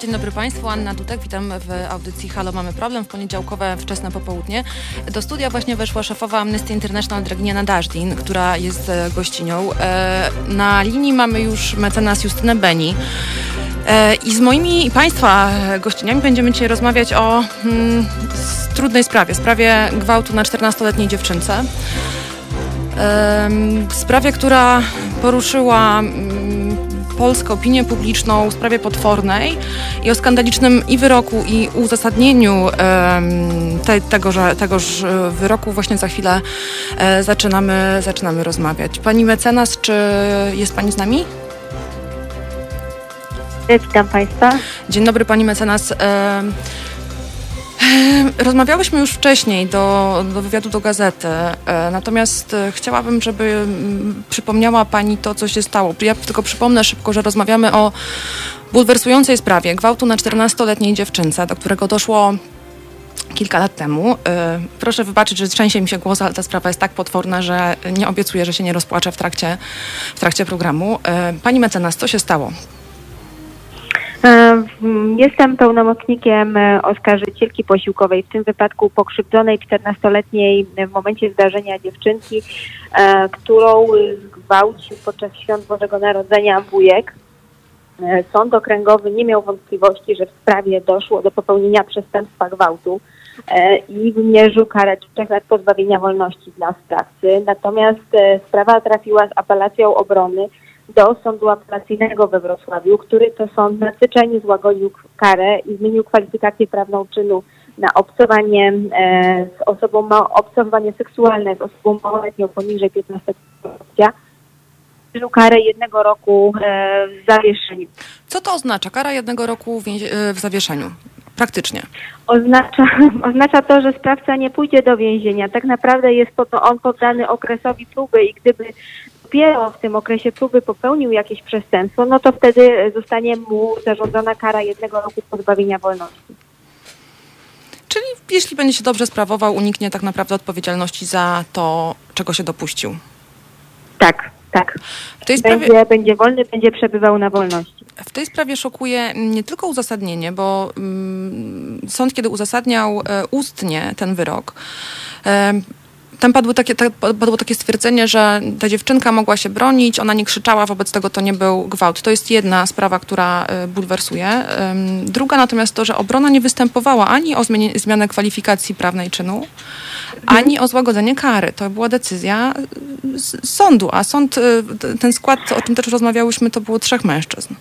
Dzień dobry Państwu. Anna Dutek, witam w audycji Halo, mamy problem w poniedziałkowe wczesne popołudnie. Do studia właśnie weszła szefowa Amnesty International Draginiana Dażdin, która jest e, gościnią. E, na linii mamy już mecenas Justynę Beni. E, I z moimi i Państwa gościniami będziemy dzisiaj rozmawiać o mm, trudnej sprawie, sprawie gwałtu na 14-letniej dziewczynce. Sprawie, która poruszyła polską opinię publiczną w sprawie potwornej i o skandalicznym i wyroku, i uzasadnieniu te, tegoż, tegoż wyroku właśnie za chwilę e, zaczynamy, zaczynamy rozmawiać. Pani mecenas, czy jest Pani z nami? Witam Państwa. Dzień dobry Pani mecenas. Rozmawiałyśmy już wcześniej do, do wywiadu do gazety, e, natomiast e, chciałabym, żeby przypomniała Pani to, co się stało. Ja tylko przypomnę szybko, że rozmawiamy o bulwersującej sprawie gwałtu na 14-letniej dziewczynce, do którego doszło kilka lat temu. E, proszę wybaczyć, że trzęsie mi się głos, ale ta sprawa jest tak potworna, że nie obiecuję, że się nie rozpłaczę w trakcie, w trakcie programu. Pani mecenas, co się stało? E, jestem pełnomocnikiem e, oskarżycielki posiłkowej, w tym wypadku pokrzywdzonej 14-letniej w momencie zdarzenia dziewczynki, e, którą zgwałcił podczas świąt Bożego Narodzenia wujek. Sąd okręgowy nie miał wątpliwości, że w sprawie doszło do popełnienia przestępstwa gwałtu i wymierzył karę trzech lat pozbawienia wolności dla sprawcy. Natomiast sprawa trafiła z apelacją obrony do sądu apelacyjnego we Wrocławiu, który to sąd nadzwyczajnie złagodził karę i zmienił kwalifikację prawną czynu na obcowanie e, z osobą, ma, obcowanie seksualne z osobą małoletnią poniżej 15 roku karę jednego roku e, w zawieszeniu. Co to oznacza? Kara jednego roku w, e, w zawieszeniu? Praktycznie. Oznacza, oznacza to, że sprawca nie pójdzie do więzienia. Tak naprawdę jest po to on poddany okresowi próby i gdyby dopiero w tym okresie próby popełnił jakieś przestępstwo, no to wtedy zostanie mu zarządzona kara jednego roku pozbawienia wolności. Czyli jeśli będzie się dobrze sprawował, uniknie tak naprawdę odpowiedzialności za to, czego się dopuścił. Tak, tak. Sprawie... będzie, będzie wolny, będzie przebywał na wolności. W tej sprawie szokuje nie tylko uzasadnienie, bo mm, sąd, kiedy uzasadniał e, ustnie ten wyrok, e, tam padło takie, padło takie stwierdzenie, że ta dziewczynka mogła się bronić, ona nie krzyczała, wobec tego to nie był gwałt. To jest jedna sprawa, która y, bulwersuje. Druga natomiast to, że obrona nie występowała ani o zmianie, zmianę kwalifikacji prawnej czynu, ani o złagodzenie kary. To była decyzja y, sądu, a sąd, y, ten skład, o czym też rozmawiałyśmy, to było trzech mężczyzn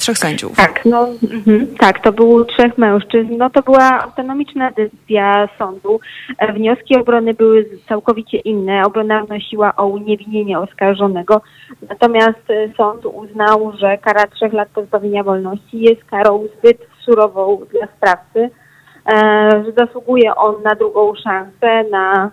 trzech sędziów. Tak, no, mhm, tak, to było trzech mężczyzn. No to była autonomiczna decyzja sądu. E, wnioski obrony były całkowicie inne. Obrona wnosiła o uniewinnienie oskarżonego. Natomiast e, sąd uznał, że kara trzech lat pozbawienia wolności jest karą zbyt surową dla sprawcy, e, że zasługuje on na drugą szansę, na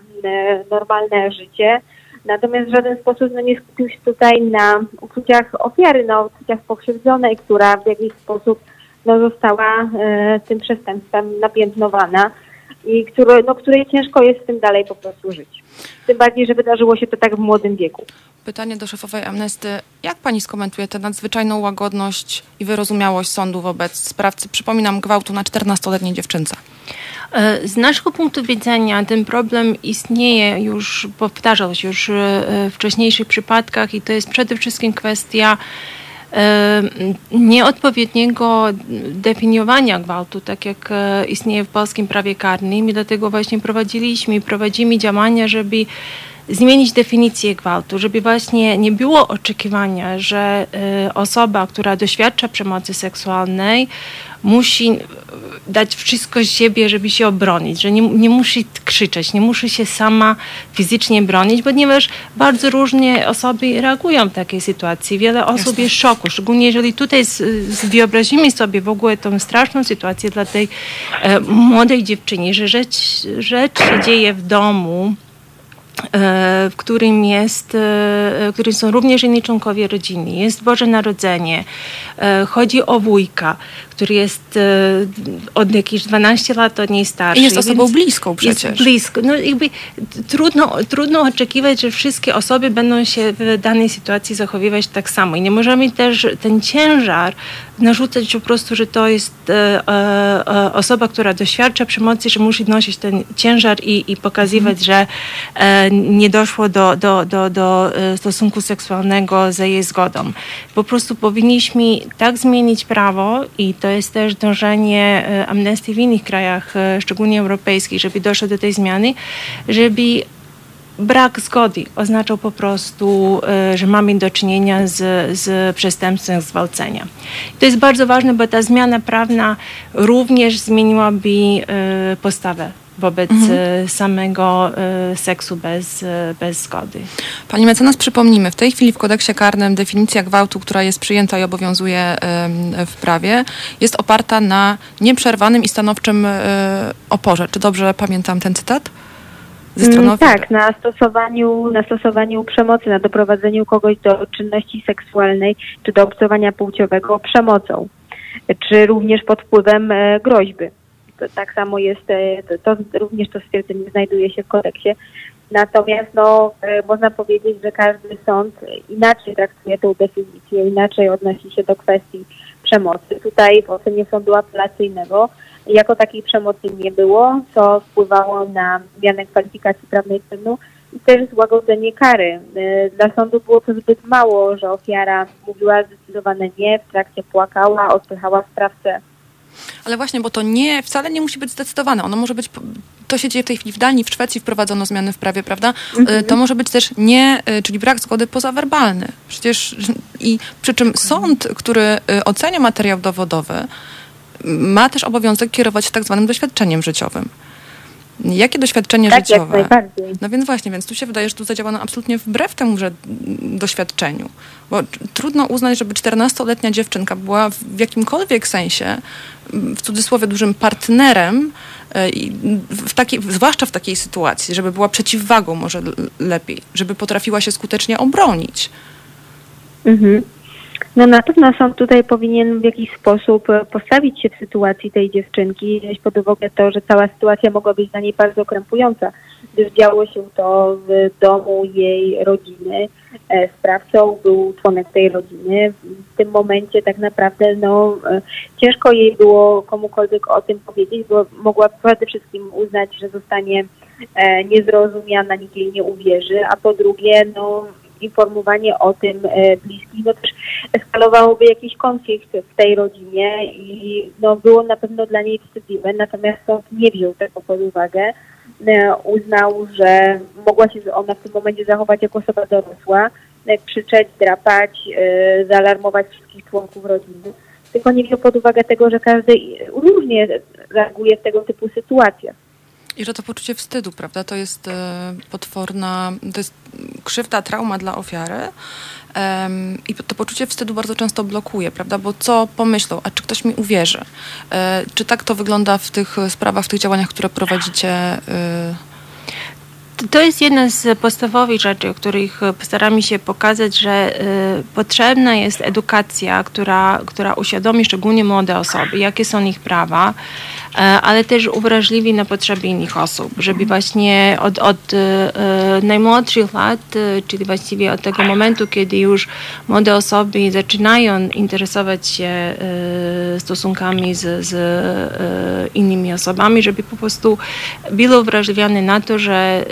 normalne życie Natomiast w żaden sposób no, nie skupił się tutaj na uczuciach ofiary, na uczuciach pokrzywdzonej, która w jakiś sposób no, została e, tym przestępstwem napiętnowana i który, no, której ciężko jest z tym dalej po prostu żyć. Tym bardziej, że wydarzyło się to tak w młodym wieku. Pytanie do szefowej Amnesty. Jak pani skomentuje tę nadzwyczajną łagodność i wyrozumiałość sądu wobec sprawcy, przypominam, gwałtu na 14-letniej dziewczynce? E, z naszego punktu widzenia ten problem istnieje już, powtarzał się już e, w wcześniejszych przypadkach i to jest przede wszystkim kwestia e, nieodpowiedniego definiowania gwałtu, tak jak istnieje w polskim prawie karnym i dlatego właśnie prowadziliśmy i prowadzimy działania, żeby zmienić definicję gwałtu, żeby właśnie nie było oczekiwania, że osoba, która doświadcza przemocy seksualnej, musi dać wszystko z siebie, żeby się obronić, że nie, nie musi krzyczeć, nie musi się sama fizycznie bronić, ponieważ bardzo różnie osoby reagują w takiej sytuacji. Wiele osób Jasne. jest w szoku, szczególnie jeżeli tutaj z, z wyobrazimy sobie w ogóle tą straszną sytuację dla tej e, młodej dziewczyny, że rzecz, rzecz się dzieje w domu, w którym jest, e, w którym są również inni członkowie rodziny. Jest Boże Narodzenie. E, chodzi o wujka, który jest od jakichś 12 lat od niej starszy. I jest osobą bliską przecież. Jest blisko. No jakby trudno, trudno oczekiwać, że wszystkie osoby będą się w danej sytuacji zachowywać tak samo. I nie możemy też ten ciężar narzucać po prostu, że to jest e, e, osoba, która doświadcza przemocy, że musi nosić ten ciężar i, i pokazywać, że e, nie doszło do, do, do, do stosunku seksualnego za jej zgodą. Po prostu powinniśmy tak zmienić prawo i to jest też dążenie amnestii w innych krajach, szczególnie europejskich, żeby doszło do tej zmiany, żeby brak zgody oznaczał po prostu, e, że mamy do czynienia z, z przestępstwem zgwałcenia. To jest bardzo ważne, bo ta zmiana prawna również zmieniłaby e, postawę wobec mhm. E, samego seksu bez, bez zgody. Pani mecenas, przypomnijmy, w tej chwili w kodeksie karnym definicja gwałtu, która jest przyjęta i obowiązuje w prawie, jest oparta na nieprzerwanym i stanowczym oporze. Czy dobrze pamiętam ten cytat? Ze mm, Tak, na stosowaniu, na stosowaniu przemocy, na doprowadzeniu kogoś do czynności seksualnej czy do obcowania płciowego przemocą, czy również pod wpływem e, groźby. To, tak samo jest, e, to, to, również to stwierdzenie znajduje się w kodeksie. Natomiast no, e, można powiedzieć, że każdy sąd inaczej traktuje tę definicję, inaczej odnosi się do kwestii przemocy. Tutaj w ocenie sądu apelacyjnego jako takiej przemocy nie było, co wpływało na zmianę kwalifikacji prawnej czynu i też złagodzenie kary. Y, dla sądu było to zbyt mało, że ofiara mówiła zdecydowane nie, w trakcie płakała, odpychała sprawcę. Ale właśnie, bo to nie, wcale nie musi być zdecydowane. Ono może być, to się dzieje w tej chwili w Danii, w Szwecji wprowadzono zmiany w prawie, prawda? Mhm. To może być też nie, y, czyli brak zgody pozawerbalny. Przecież i przy czym sąd, który ocenia materiał dowodowy, ma też obowiązek kierować się tak zwanym doświadczeniem życiowym. Jakie doświadczenie tak, życiowe? Jak najbardziej. No więc właśnie, więc tu się wydaje, że tu zadziałano absolutnie wbrew temu że doświadczeniu. Bo trudno uznać, żeby 14-letnia dziewczynka była w jakimkolwiek sensie, w cudzysłowie dużym partnerem, e, w takiej, zwłaszcza w takiej sytuacji, żeby była przeciwwagą może lepiej, żeby potrafiła się skutecznie obronić. Mhm. No na pewno sąd tutaj powinien w jakiś sposób e, postawić się w sytuacji tej dziewczynki, wziąć pod uwagę to, że cała sytuacja mogła być dla niej bardzo krępująca, gdyż działo się to w domu jej rodziny. E, sprawcą był członek tej rodziny. W tym momencie tak naprawdę no, e, ciężko jej było komukolwiek o tym powiedzieć, bo mogła przede wszystkim uznać, że zostanie niezrozumiana, nikt jej nie uwierzy, a po drugie, no, informowanie o tym e, bliskich, no też eskalowałoby jakiś konflikt w tej rodzinie i no, było na pewno dla niej wstydliwe, natomiast sąd nie wziął tego pod uwagę. E, uznał, że mogła się ona w tym momencie zachować jako osoba dorosła, e, krzyczeć, drapać, zaalarmować wszystkich członków rodziny. Tylko nie wziął pod uwagę tego, że każdy różnie reaguje w tego typu sytuacjach. I że to poczucie wstydu, prawda, to jest e, potworna, to jest krzywda, trauma dla ofiary. I to poczucie wstydu bardzo często blokuje, prawda? Bo co pomyślą, a czy ktoś mi uwierzy? E, czy tak to wygląda w tych sprawach, w tych działaniach, które prowadzicie? E? To jest jedna z podstawowych rzeczy, o których staramy się pokazać, że potrzebna jest edukacja, która, która uświadomi szczególnie młode osoby, jakie są ich prawa, E, ale też uwrażliwi na potrzeby innych osób, żeby właśnie od, od e, najmłodszych lat, e, czyli właściwie od tego momentu, kiedy już młode osoby zaczynają interesować się stosunkami z, z innymi osobami, żeby po prostu było uwrażliwione na to, że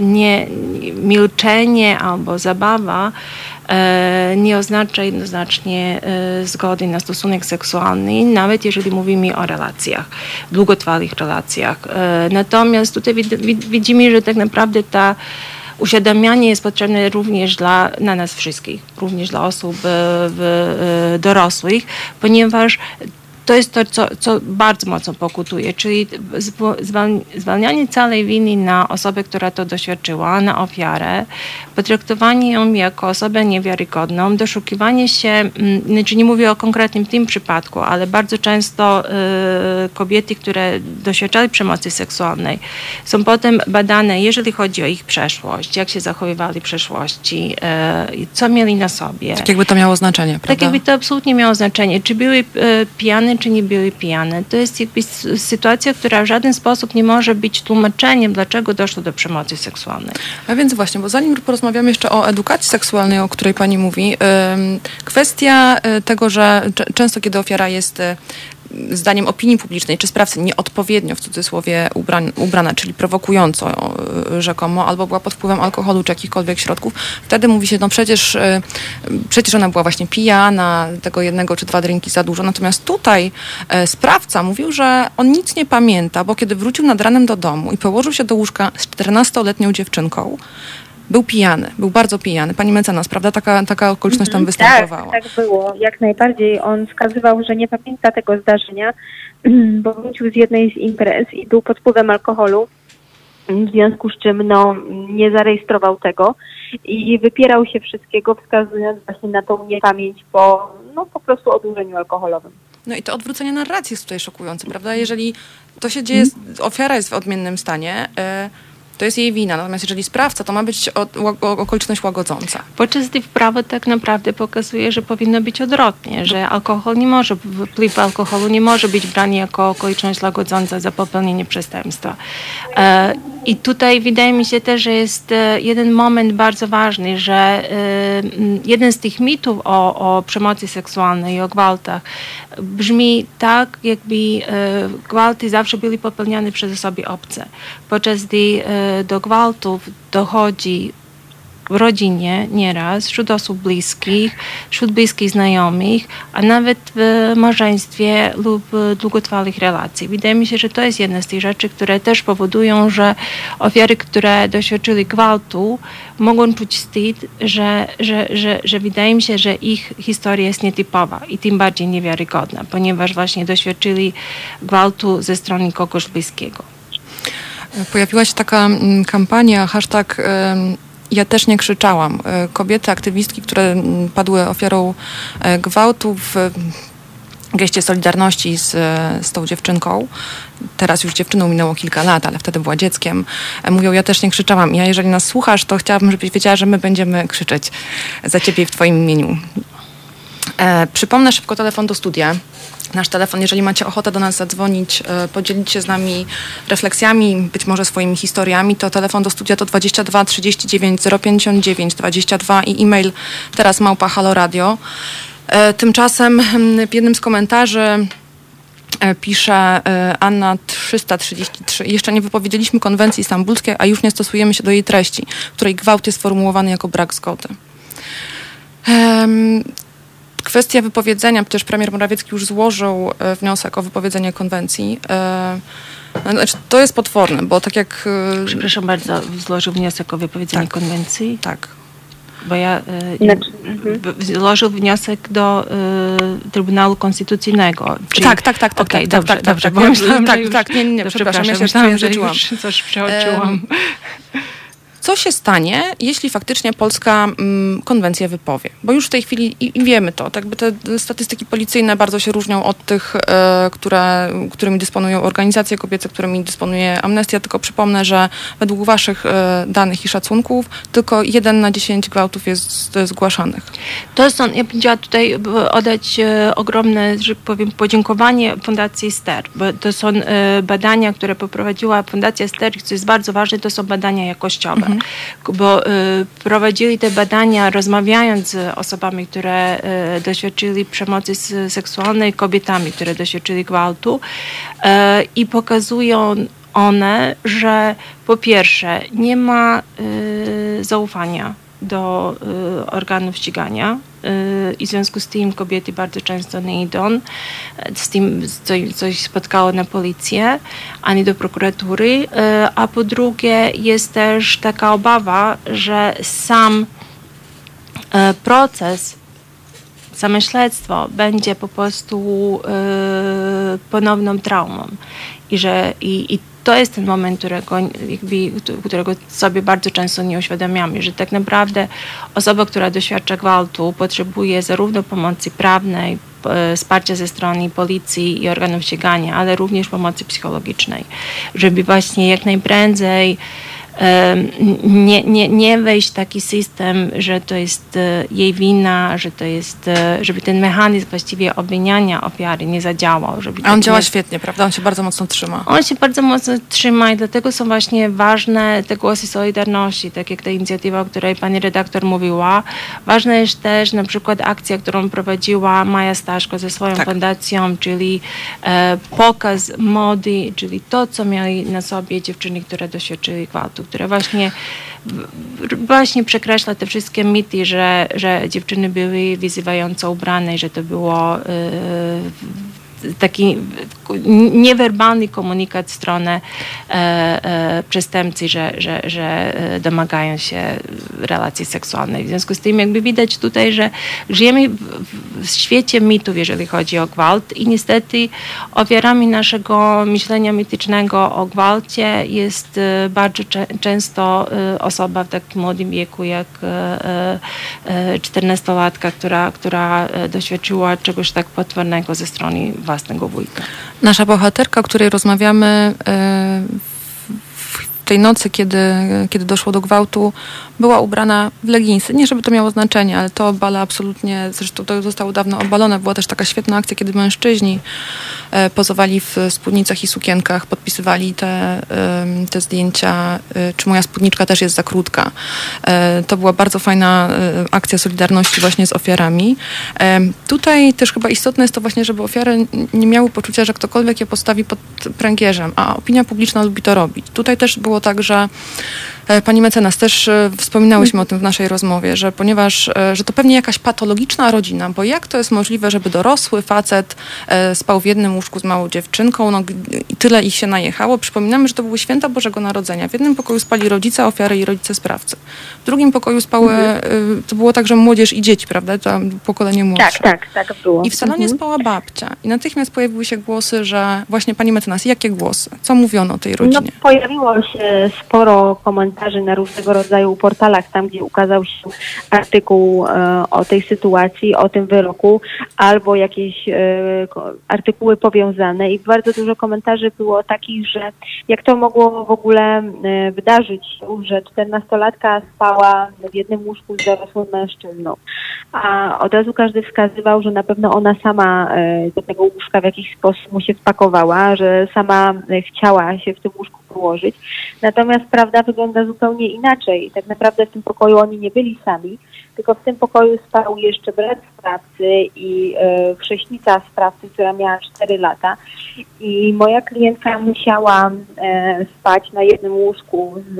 nie milczenie albo zabawa E, nie oznacza jednoznacznie e, zgody na stosunek seksualny, nawet jeżeli mówimy o relacjach, długotrwałych relacjach. E, natomiast tutaj widzimy, że tak naprawdę ta uświadamianie jest potrzebne również dla na nas wszystkich, również dla osób w, dorosłych, ponieważ to jest to, co, co bardzo mocno pokutuje, czyli zwalnianie całej winy na osobę, która to doświadczyła, na ofiarę, potraktowanie ją jako osobę niewiarygodną, doszukiwanie się, mm, znaczy nie mówię o konkretnym tym przypadku, ale bardzo często y, kobiety, które doświadczały przemocy seksualnej, są potem badane, jeżeli chodzi o ich przeszłość, jak się zachowywali w przeszłości, y, co mieli na sobie. Tak jakby to miało znaczenie, prawda? Tak jakby to absolutnie miało znaczenie. Czy były y, pijane, czy nie były pijane. To jest jakby sytuacja, która w żaden sposób nie może być tłumaczeniem, dlaczego doszło do przemocy seksualnej. A więc właśnie, bo zanim porozmawiamy jeszcze o edukacji seksualnej, o której pani mówi, kwestia e, tego, że często kiedy ofiara jest e, zdaniem opinii publicznej, czy sprawcy nieodpowiednio w cudzysłowie ubran, ubrana, czyli prowokująco e, rzekomo, albo była pod wpływem alkoholu czy jakichkolwiek środków, wtedy mówi się, no przecież, e, przecież ona była właśnie pijana, tego jednego czy dwa drinki za dużo. Natomiast tutaj e, sprawca mówił, że on nic nie pamięta, bo kiedy wrócił nad ranem do domu i położył się do łóżka z 14-letnią dziewczynką, był pijany, był bardzo pijany. Pani mecenas, prawda? Taka, taka okoliczność tam mhm. występowała. Tak, tak było. Jak najbardziej. On wskazywał, że nie pamięta tego zdarzenia, bo wrócił z jednej z imprez i był pod wpływem alkoholu, w związku z czym no, nie zarejestrował tego i wypierał się wszystkiego, wskazując właśnie na tą niepamięć po, no, po prostu odurzeniu alkoholowym. No i to odwrócenie narracji jest tutaj szokujące, prawda? Jeżeli to się dzieje, ofiara jest w odmiennym stanie, yy, to jest jej wina. Natomiast jeżeli sprawca, to ma być okoliczność łagodząca. Podczas gdy prawo tak naprawdę pokazuje, że powinno być odwrotnie, że alkohol nie może, wpływ alkoholu nie może być brany jako okoliczność łagodząca za popełnienie przestępstwa. E, I tutaj wydaje mi się też, że jest e, jeden moment bardzo ważny, że e, jeden z tych mitów o, o przemocy seksualnej i o gwałtach brzmi tak, jakby gwałty zawsze były popełniane przez osoby obce. Podczas gdy do gwałtów dochodzi w rodzinie nieraz, wśród osób bliskich, wśród bliskich znajomych, a nawet w małżeństwie lub długotrwałych relacji. Wydaje mi się, że to jest jedna z tych rzeczy, które też powodują, że ofiary, które doświadczyły gwałtu, mogą czuć wstyd, że, że, że, że wydaje mi się, że ich historia jest nietypowa i tym bardziej niewiarygodna, ponieważ właśnie doświadczyli gwałtu ze strony kogoś bliskiego. Pojawiła się taka mm, kampania, hashtag ja też nie krzyczałam. E, kobiety, aktywistki, które padły ofiarą e, gwałtu w geście solidarności z, z tą dziewczynką, teraz już dziewczyną minęło kilka lat, ale wtedy była dzieckiem, e, mówią, ja też nie krzyczałam. Ja, jeżeli nas słuchasz, to chciałabym, żebyś wiedziała, że my będziemy krzyczeć za ciebie w twoim imieniu. E, przypomnę szybko telefon do studia nasz telefon, jeżeli macie ochotę do nas zadzwonić, e, podzielić się z nami refleksjami, być może swoimi historiami, to telefon do studia to 22 39 059 22 i e-mail teraz małpa Halo Radio. E, tymczasem mm, w jednym z komentarzy e, pisze Anna 333. Jeszcze nie wypowiedzieliśmy konwencji stambulskiej, a już nie stosujemy się do jej treści, której gwałt jest sformułowany jako brak zgody. Kwestia wypowiedzenia, przecież premier Morawiecki już złożył e, wniosek o wypowiedzenie konwencji. E, znaczy, to jest potworne, bo tak jak... E, Przepraszam bardzo, złożył wniosek o wypowiedzenie tak, konwencji? Tak. Bo ja znaczy, złożył wniosek do y, Trybunału Konstytucyjnego. Czyli... Tak, tak, tak, tak, okay, tak, dobrze, tak, dobrze, dobrze, myślałam, tak, tak, nie, nie, nie, przepraszam, przepraszam, ja się że już coś przeoczyłam. Co się stanie, jeśli faktycznie Polska mm, konwencję wypowie? Bo już w tej chwili i, i wiemy to, tak by te statystyki policyjne bardzo się różnią od tych, e, które, którymi dysponują organizacje kobiece, którymi dysponuje Amnestia. Tylko przypomnę, że według waszych e, danych i szacunków tylko jeden na dziesięć gwałtów jest zgłaszanych. To są, ja bym chciała tutaj oddać e, ogromne, że powiem, podziękowanie Fundacji STER, bo to są e, badania, które poprowadziła Fundacja STER, co jest bardzo ważne, to są badania jakościowe. Mhm. bo y, prowadzili te badania rozmawiając z osobami, które y, doświadczyli przemocy seksualnej, kobietami, które doświadczyli gwałtu y, i pokazują one, że po pierwsze nie ma zaufania do organów ścigania i w związku z tym kobiety bardzo często nie idą z tym, coś, coś spotkało na policję, ani do prokuratury, y, a po drugie jest też taka obawa, że sam y, proces same śledztwo będzie po prostu ponowną traumą. I że i, i to jest ten moment, którego, jakby, którego sobie bardzo często nie uświadamiamy, że tak naprawdę osoba, która doświadcza gwałtu, potrzebuje zarówno pomocy prawnej, wsparcia ze strony policji i organów ścigania, ale również pomocy psychologicznej, żeby właśnie jak najprędzej nie, nie, nie wejść w taki system, że to jest e, jej wina, że to jest, e, żeby ten mechanizm właściwie obwiniania ofiary nie zadziałał. Żeby A on tak działa nie... świetnie, prawda? On się bardzo mocno trzyma. On się bardzo mocno trzyma i dlatego są właśnie ważne te głosy Solidarności, tak jak ta inicjatywa, o której pani redaktor mówiła. Ważna jest też na przykład akcja, którą prowadziła Maja Staszko ze swoją Tak. fundacją, czyli e, pokaz mody, czyli to, co miały na sobie dziewczyny, które doświadczyły gwałtu, które właśnie w- właśnie przekreśla te wszystkie mity, że, że dziewczyny były wyzywająco ubrane że to było e, taki niewerbalny komunikat w stronę e, e, przestępcy, że, że, że e, domagają się relacji seksualnej. W związku z tym jakby widać tutaj, że żyjemy w, świecie mitów, jeżeli chodzi o gwałt i niestety ofiarami naszego myślenia mitycznego o gwałcie jest bardzo często osoba w takim młodym wieku jak e, e, 14-latka, która, która doświadczyła czegoś tak potwornego ze strony własnego wujka. Nasza bohaterka, o której rozmawiamy e, tej nocy, kiedy, kiedy doszło do gwałtu, była ubrana w leginsy. Nie, żeby to miało znaczenie, ale to obala absolutnie, zresztą to zostało dawno obalone. Była też taka świetna akcja, kiedy mężczyźni e, pozowali w spódnicach i sukienkach, podpisywali te, te zdjęcia, e, czy moja spódniczka też jest za krótka. E, To była bardzo fajna akcja solidarności właśnie z ofiarami. Tutaj też chyba istotne jest to właśnie, żeby ofiary nie miały poczucia, że ktokolwiek je postawi pod pręgierzem, a opinia publiczna lubi to robić. Tutaj też było tak, że pani mecenas, też e, wspominałyśmy o tym w naszej rozmowie, że ponieważ, e, że to pewnie jakaś patologiczna rodzina, bo jak to jest możliwe, żeby dorosły facet e, spał w jednym łóżku z małą dziewczynką, no i tyle ich się najechało. Przypominamy, że to były święta Bożego Narodzenia. W jednym pokoju spali rodzice ofiary i rodzice sprawcy. W drugim pokoju spały, e, to było także młodzież i dzieci, prawda? To pokolenie młodsze. Tak, tak, tak było. I w salonie Mhm. spała babcia. I natychmiast pojawiły się głosy, że właśnie pani mecenas, jakie głosy? Co mówiono o tej No, rodzinie? pojawiło się sporo komentarzy na różnego rodzaju portalach, tam gdzie ukazał się artykuł e, o tej sytuacji, o tym wyroku, albo jakieś e, artykuły powiązane i bardzo dużo komentarzy było takich, że jak to mogło w ogóle e, wydarzyć się, że czternastolatka spała w jednym łóżku z dorosłym mężczyzną. A od razu każdy wskazywał, że na pewno ona sama do tego łóżka w jakiś sposób mu się wpakowała, że sama chciała się w tym łóżku położyć. Natomiast prawda wygląda zupełnie inaczej. Tak naprawdę w tym pokoju oni nie byli sami, tylko w tym pokoju spał jeszcze brat sprawcy i e, chrześnica sprawcy, która miała 4 lata. I moja klientka musiała e, spać na jednym łóżku z,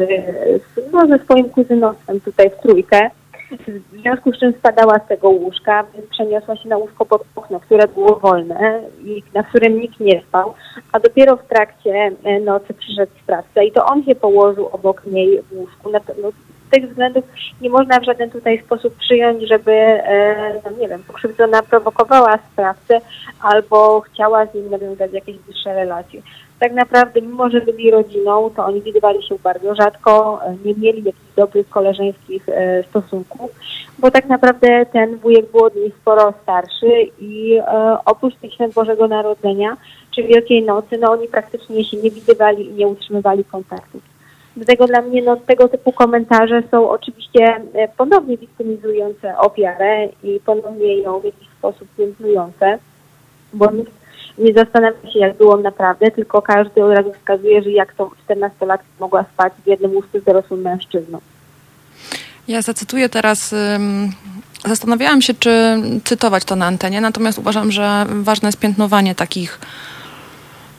z, no, ze swoim kuzynostwem tutaj w trójkę. W związku z czym spadała z tego łóżka, więc przeniosła się na łóżko pod okno, które było wolne i na którym nikt nie spał, a dopiero w trakcie e, nocy przyszedł sprawca i to on się położył obok niej w łóżku. Na, no, z tych względów nie można w żaden tutaj sposób przyjąć, żeby, e, no nie wiem, pokrzywdzona prowokowała sprawcę albo chciała z nim nawiązać jakieś bliższe relacje. Tak naprawdę, mimo że byli rodziną, to oni widywali się bardzo rzadko, e, nie mieli jakichś dobrych koleżeńskich e, stosunków, bo tak naprawdę ten wujek był od niej sporo starszy i e, oprócz tych świąt Bożego Narodzenia czy Wielkiej Nocy, no oni praktycznie się nie widywali i nie utrzymywali kontaktów. Dlatego dla mnie no, tego typu komentarze są oczywiście ponownie wiktymizujące ofiarę i ponownie ją w jakiś sposób piętnujące, bo nikt nie zastanawia się, jak było naprawdę, tylko każdy od razu wskazuje, że jak to 14-latka mogła spać w jednym łóżku z dorosłym mężczyzną. Ja zacytuję teraz. Zastanawiałam się, czy cytować to na antenie, natomiast uważam, że ważne jest piętnowanie takich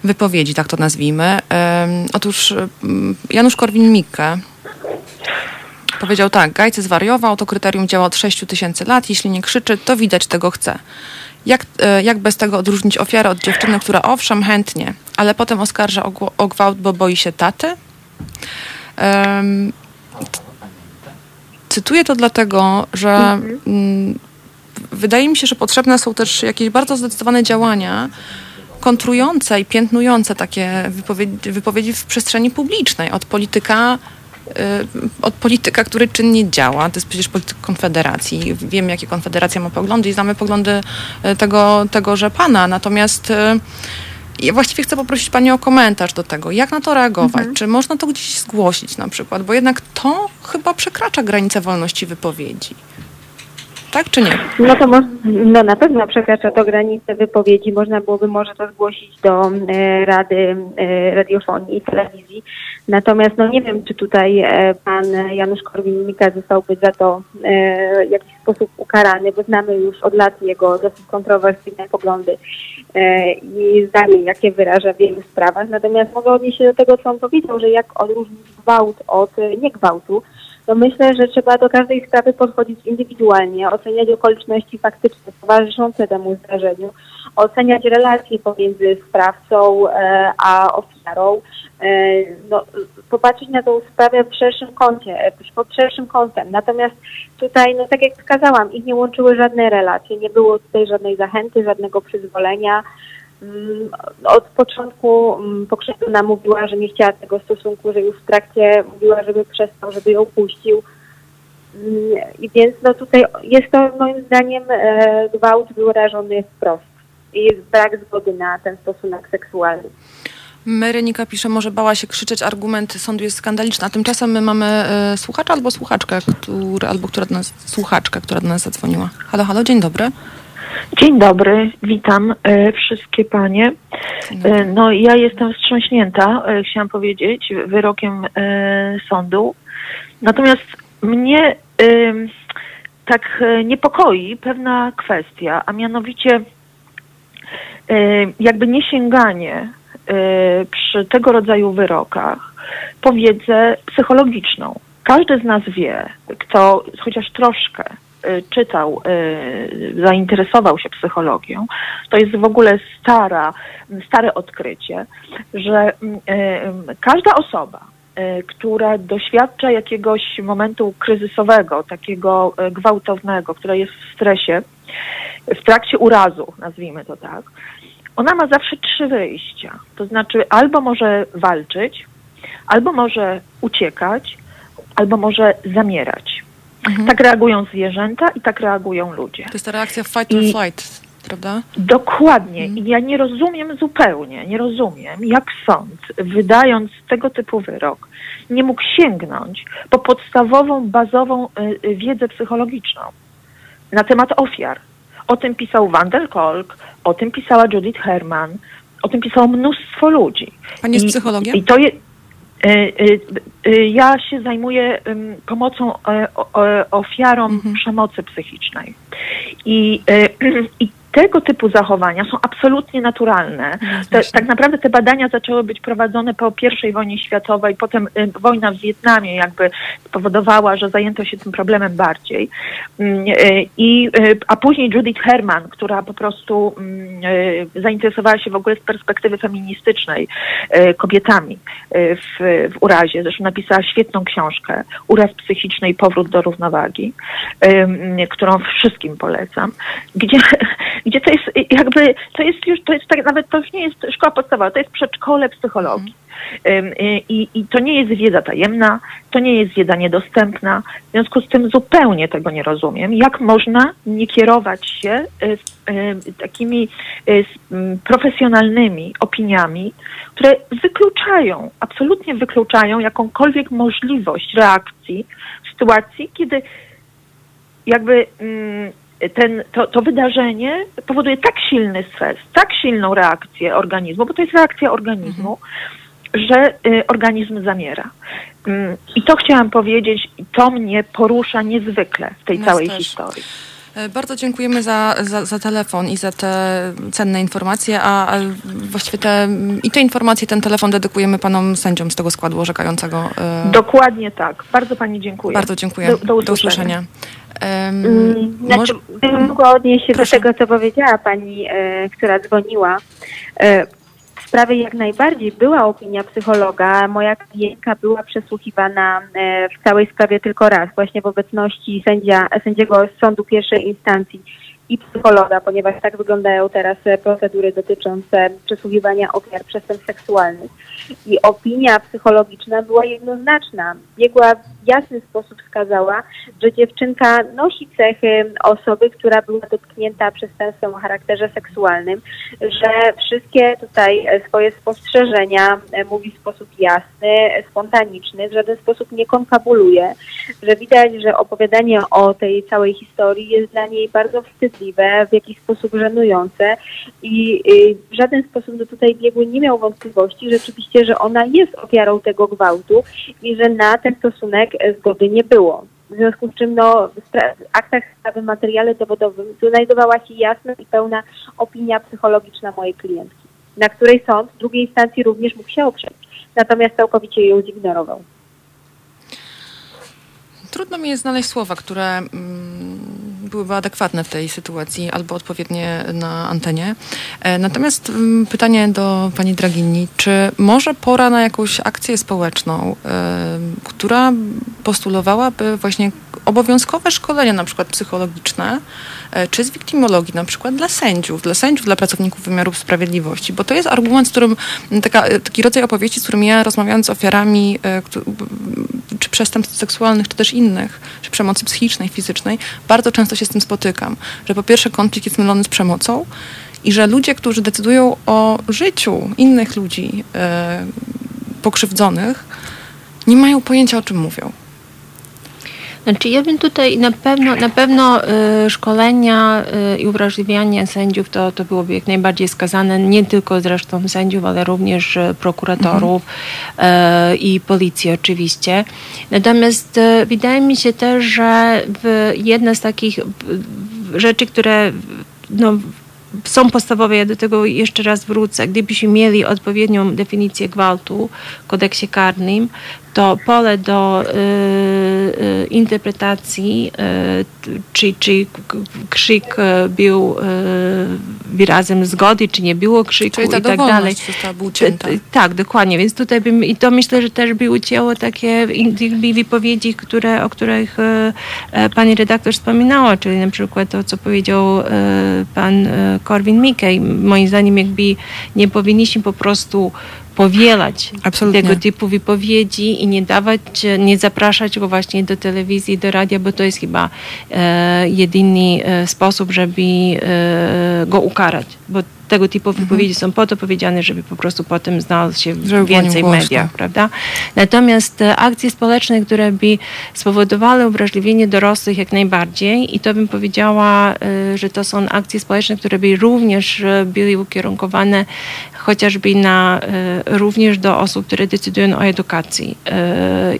wypowiedzi, tak to nazwijmy. Otóż Janusz Korwin-Mikke powiedział tak, Gajcy zwariował, to kryterium działa od 6 tysięcy lat, jeśli nie krzyczy, to widać tego chce. Jak, e, jak bez tego odróżnić ofiarę od dziewczyny, która owszem chętnie, ale potem oskarża o, o gwałt, bo boi się taty? Ym, Cytuję to dlatego, że mm, wydaje mi się, że potrzebne są też jakieś bardzo zdecydowane działania kontrujące i piętnujące takie wypowiedzi, wypowiedzi w przestrzeni publicznej od polityka od polityka, który czynnie działa. To jest przecież polityk Konfederacji. Wiemy, jakie Konfederacja ma poglądy i znamy poglądy y, tego, tegoże pana. Natomiast y, ja właściwie chcę poprosić Pani o komentarz do tego. Jak na to reagować? Mhm. Czy można to gdzieś zgłosić na przykład? Bo jednak to chyba przekracza granicę wolności wypowiedzi tak czy nie? No to no na pewno przekracza to granicę wypowiedzi. Można byłoby może to zgłosić do e, Rady e, Radiofonii i Telewizji. Natomiast no nie wiem, czy tutaj e, pan Janusz Korwin-Mikke zostałby za to e, w jakiś sposób ukarany, bo znamy już od lat jego dosyć kontrowersyjne poglądy e, i zdanie, jakie wyraża w wielu sprawach. Natomiast mogę odnieść się do tego, co on powiedział, że jak odróżnić gwałt od e, niegwałtu to myślę, że trzeba do każdej sprawy podchodzić indywidualnie, oceniać okoliczności faktyczne towarzyszące temu zdarzeniu, oceniać relacje pomiędzy sprawcą e, a ofiarą, e, no, popatrzeć na tą sprawę w szerszym kącie, e, pod szerszym kątem. Natomiast tutaj, no tak jak wskazałam, ich nie łączyły żadne relacje, nie było tutaj żadnej zachęty, żadnego przyzwolenia. Mm, od początku mm, pokrzywdzona mówiła, że nie chciała tego stosunku, że już w trakcie mówiła, żeby przestał, żeby ją puścił. Mm, I więc no tutaj jest to moim zdaniem e, gwałt wyrażony wprost. I jest brak zgody na ten stosunek seksualny. Merenika pisze, może bała się krzyczeć, argument sądu jest skandaliczny, a tymczasem my mamy e, słuchacza albo słuchaczkę, który, albo która do nas, słuchaczka, która do nas zadzwoniła. Halo, halo, dzień dobry. Dzień dobry, witam e, wszystkie panie. E, no ja jestem wstrząśnięta, e, chciałam powiedzieć, wyrokiem sądu. Natomiast mnie tak niepokoi pewna kwestia, a mianowicie jakby niesięganie przy tego rodzaju wyrokach po wiedzę psychologiczną. Każdy z nas wie, kto chociaż troszkę czytał, y, zainteresował się psychologią, to jest w ogóle stara, stare odkrycie, że y, każda osoba, która doświadcza jakiegoś momentu kryzysowego, takiego gwałtownego, która jest w stresie, w trakcie urazu, nazwijmy to tak, ona ma zawsze trzy wyjścia. To znaczy albo może walczyć, albo może uciekać, albo może zamierać. Mhm. Tak reagują zwierzęta i tak reagują ludzie. To jest ta reakcja fight or I flight, prawda? Dokładnie. Mhm. I ja nie rozumiem zupełnie, nie rozumiem, jak sąd, wydając tego typu wyrok, nie mógł sięgnąć po podstawową, bazową y, y, wiedzę psychologiczną na temat ofiar. O tym pisał Van der Kolk, o tym pisała Judith Herman, o tym pisało mnóstwo ludzi. Pani jest psychologiem? I to jest ja się zajmuję pomocą ofiarom mhm. przemocy psychicznej. I, I tego typu zachowania są absolutnie naturalne. Te, tak naprawdę te badania zaczęły być prowadzone po I wojnie światowej, potem y, wojna w Wietnamie jakby spowodowała, że zajęto się tym problemem bardziej. Y, i, y, a później Judith Herman, która po prostu mm, zainteresowała się w ogóle z perspektywy feministycznej kobietami w, w urazie. Zresztą napisała świetną książkę Uraz psychiczny i powrót do równowagi, którą wszystkim polecam, gdzie gdzie to jest jakby, to jest już, to jest tak, nawet to już nie jest szkoła podstawowa, to jest przedszkole psychologii. I, I to nie jest wiedza tajemna, to nie jest wiedza niedostępna. W związku z tym zupełnie tego nie rozumiem. Jak można nie kierować się e, takimi e, profesjonalnymi opiniami, które wykluczają, absolutnie wykluczają jakąkolwiek możliwość reakcji w sytuacji, kiedy jakby ten, to, to wydarzenie powoduje tak silny stres, tak silną reakcję organizmu, bo to jest reakcja organizmu, mhm. że y, organizm zamiera. Y, I to chciałam powiedzieć, to mnie porusza niezwykle w tej Nas całej też. historii. E, bardzo dziękujemy za, za, za, telefon i za te cenne informacje, a, a właściwie te, i te informacje, ten telefon dedykujemy panom sędziom z tego składu orzekającego. E, Dokładnie tak. Bardzo pani dziękuję. Bardzo dziękuję. Do, do usłyszenia. Do usłyszenia. Um, znaczy, może... Mogła odnieść się Proszę. do tego, co powiedziała pani, e, która dzwoniła. E, w sprawie jak najbardziej była opinia psychologa. Moja klientka była przesłuchiwana e, w całej sprawie tylko raz, właśnie w obecności sędzia, sędziego sądu pierwszej instancji i psychologa, ponieważ tak wyglądają teraz procedury dotyczące przesłuchiwania ofiar przestępstw seksualnych. I opinia psychologiczna była jednoznaczna. Biegła w jasny sposób wskazała, że dziewczynka nosi cechy osoby, która była dotknięta przestępstwem o charakterze seksualnym, że wszystkie tutaj swoje spostrzeżenia mówi w sposób jasny, spontaniczny, w żaden sposób nie konfabuluje, że widać, że opowiadanie o tej całej historii jest dla niej bardzo w jakiś sposób żenujące i w żaden sposób do tutaj biegły nie miał wątpliwości rzeczywiście, że ona jest ofiarą tego gwałtu i że na ten stosunek zgody nie było. W związku z czym no, w aktach sprawy, materiale dowodowym znajdowała się jasna i pełna opinia psychologiczna mojej klientki, na której sąd w drugiej instancji również mógł się oprzeć, natomiast całkowicie ją zignorował. Trudno mi jest znaleźć słowa, które mm, byłyby adekwatne w tej sytuacji albo odpowiednie na antenie. E, natomiast mm, pytanie do pani Dragini, czy może pora na jakąś akcję społeczną, e, która postulowałaby właśnie obowiązkowe szkolenia, na przykład psychologiczne, e, czy z wiktimologii, na przykład dla sędziów, dla sędziów, dla pracowników wymiaru sprawiedliwości, bo to jest argument, z którym, taka, taki rodzaj opowieści, z którym ja rozmawiając z ofiarami czy przestępstw seksualnych, czy też innych, czy przemocy psychicznej, fizycznej, bardzo często się z tym spotykam, że po pierwsze konflikt jest mylony z przemocą i że ludzie, którzy decydują o życiu innych ludzi e, pokrzywdzonych, nie mają pojęcia, o czym mówią. Znaczy ja bym tutaj na pewno, na pewno y, szkolenia y, i uwrażliwianie sędziów to, to byłoby jak najbardziej skazane, nie tylko zresztą sędziów, ale również y, prokuratorów mhm. i policji oczywiście. Natomiast wydaje mi się też, że jedna z takich rzeczy, które no, są podstawowe, ja do tego jeszcze raz wrócę. Gdybyśmy mieli odpowiednią definicję gwałtu w kodeksie karnym, to pole do y, y, interpretacji, y, czy, czy krzyk y, był y, wyrazem zgody, czy nie było krzyku Czyli ta i tak dalej. Tak, dokładnie. Więc tutaj bym, i to myślę, że też by ucięło takie wypowiedzi, które, o których y, pani redaktor wspominała, czyli na przykład to, co powiedział pan Korwin Mikke. Moim zdaniem jakby nie powinniśmy po prostu powielać Absolutnie. tego typu wypowiedzi i nie dawać, nie zapraszać go właśnie do telewizji, do radia, bo to jest chyba e, jedyny e, sposób, żeby e, go ukarać. Bo tego typu mhm. wypowiedzi są po to powiedziane, żeby po prostu potem znalazł się żeby więcej w mediach, prawda? Natomiast e, akcje społeczne, które by spowodowały uwrażliwienie dorosłych jak najbardziej i to bym powiedziała, e, że to są akcje społeczne, które by również e, były ukierunkowane chociażby na, również do osób, które decydują o edukacji.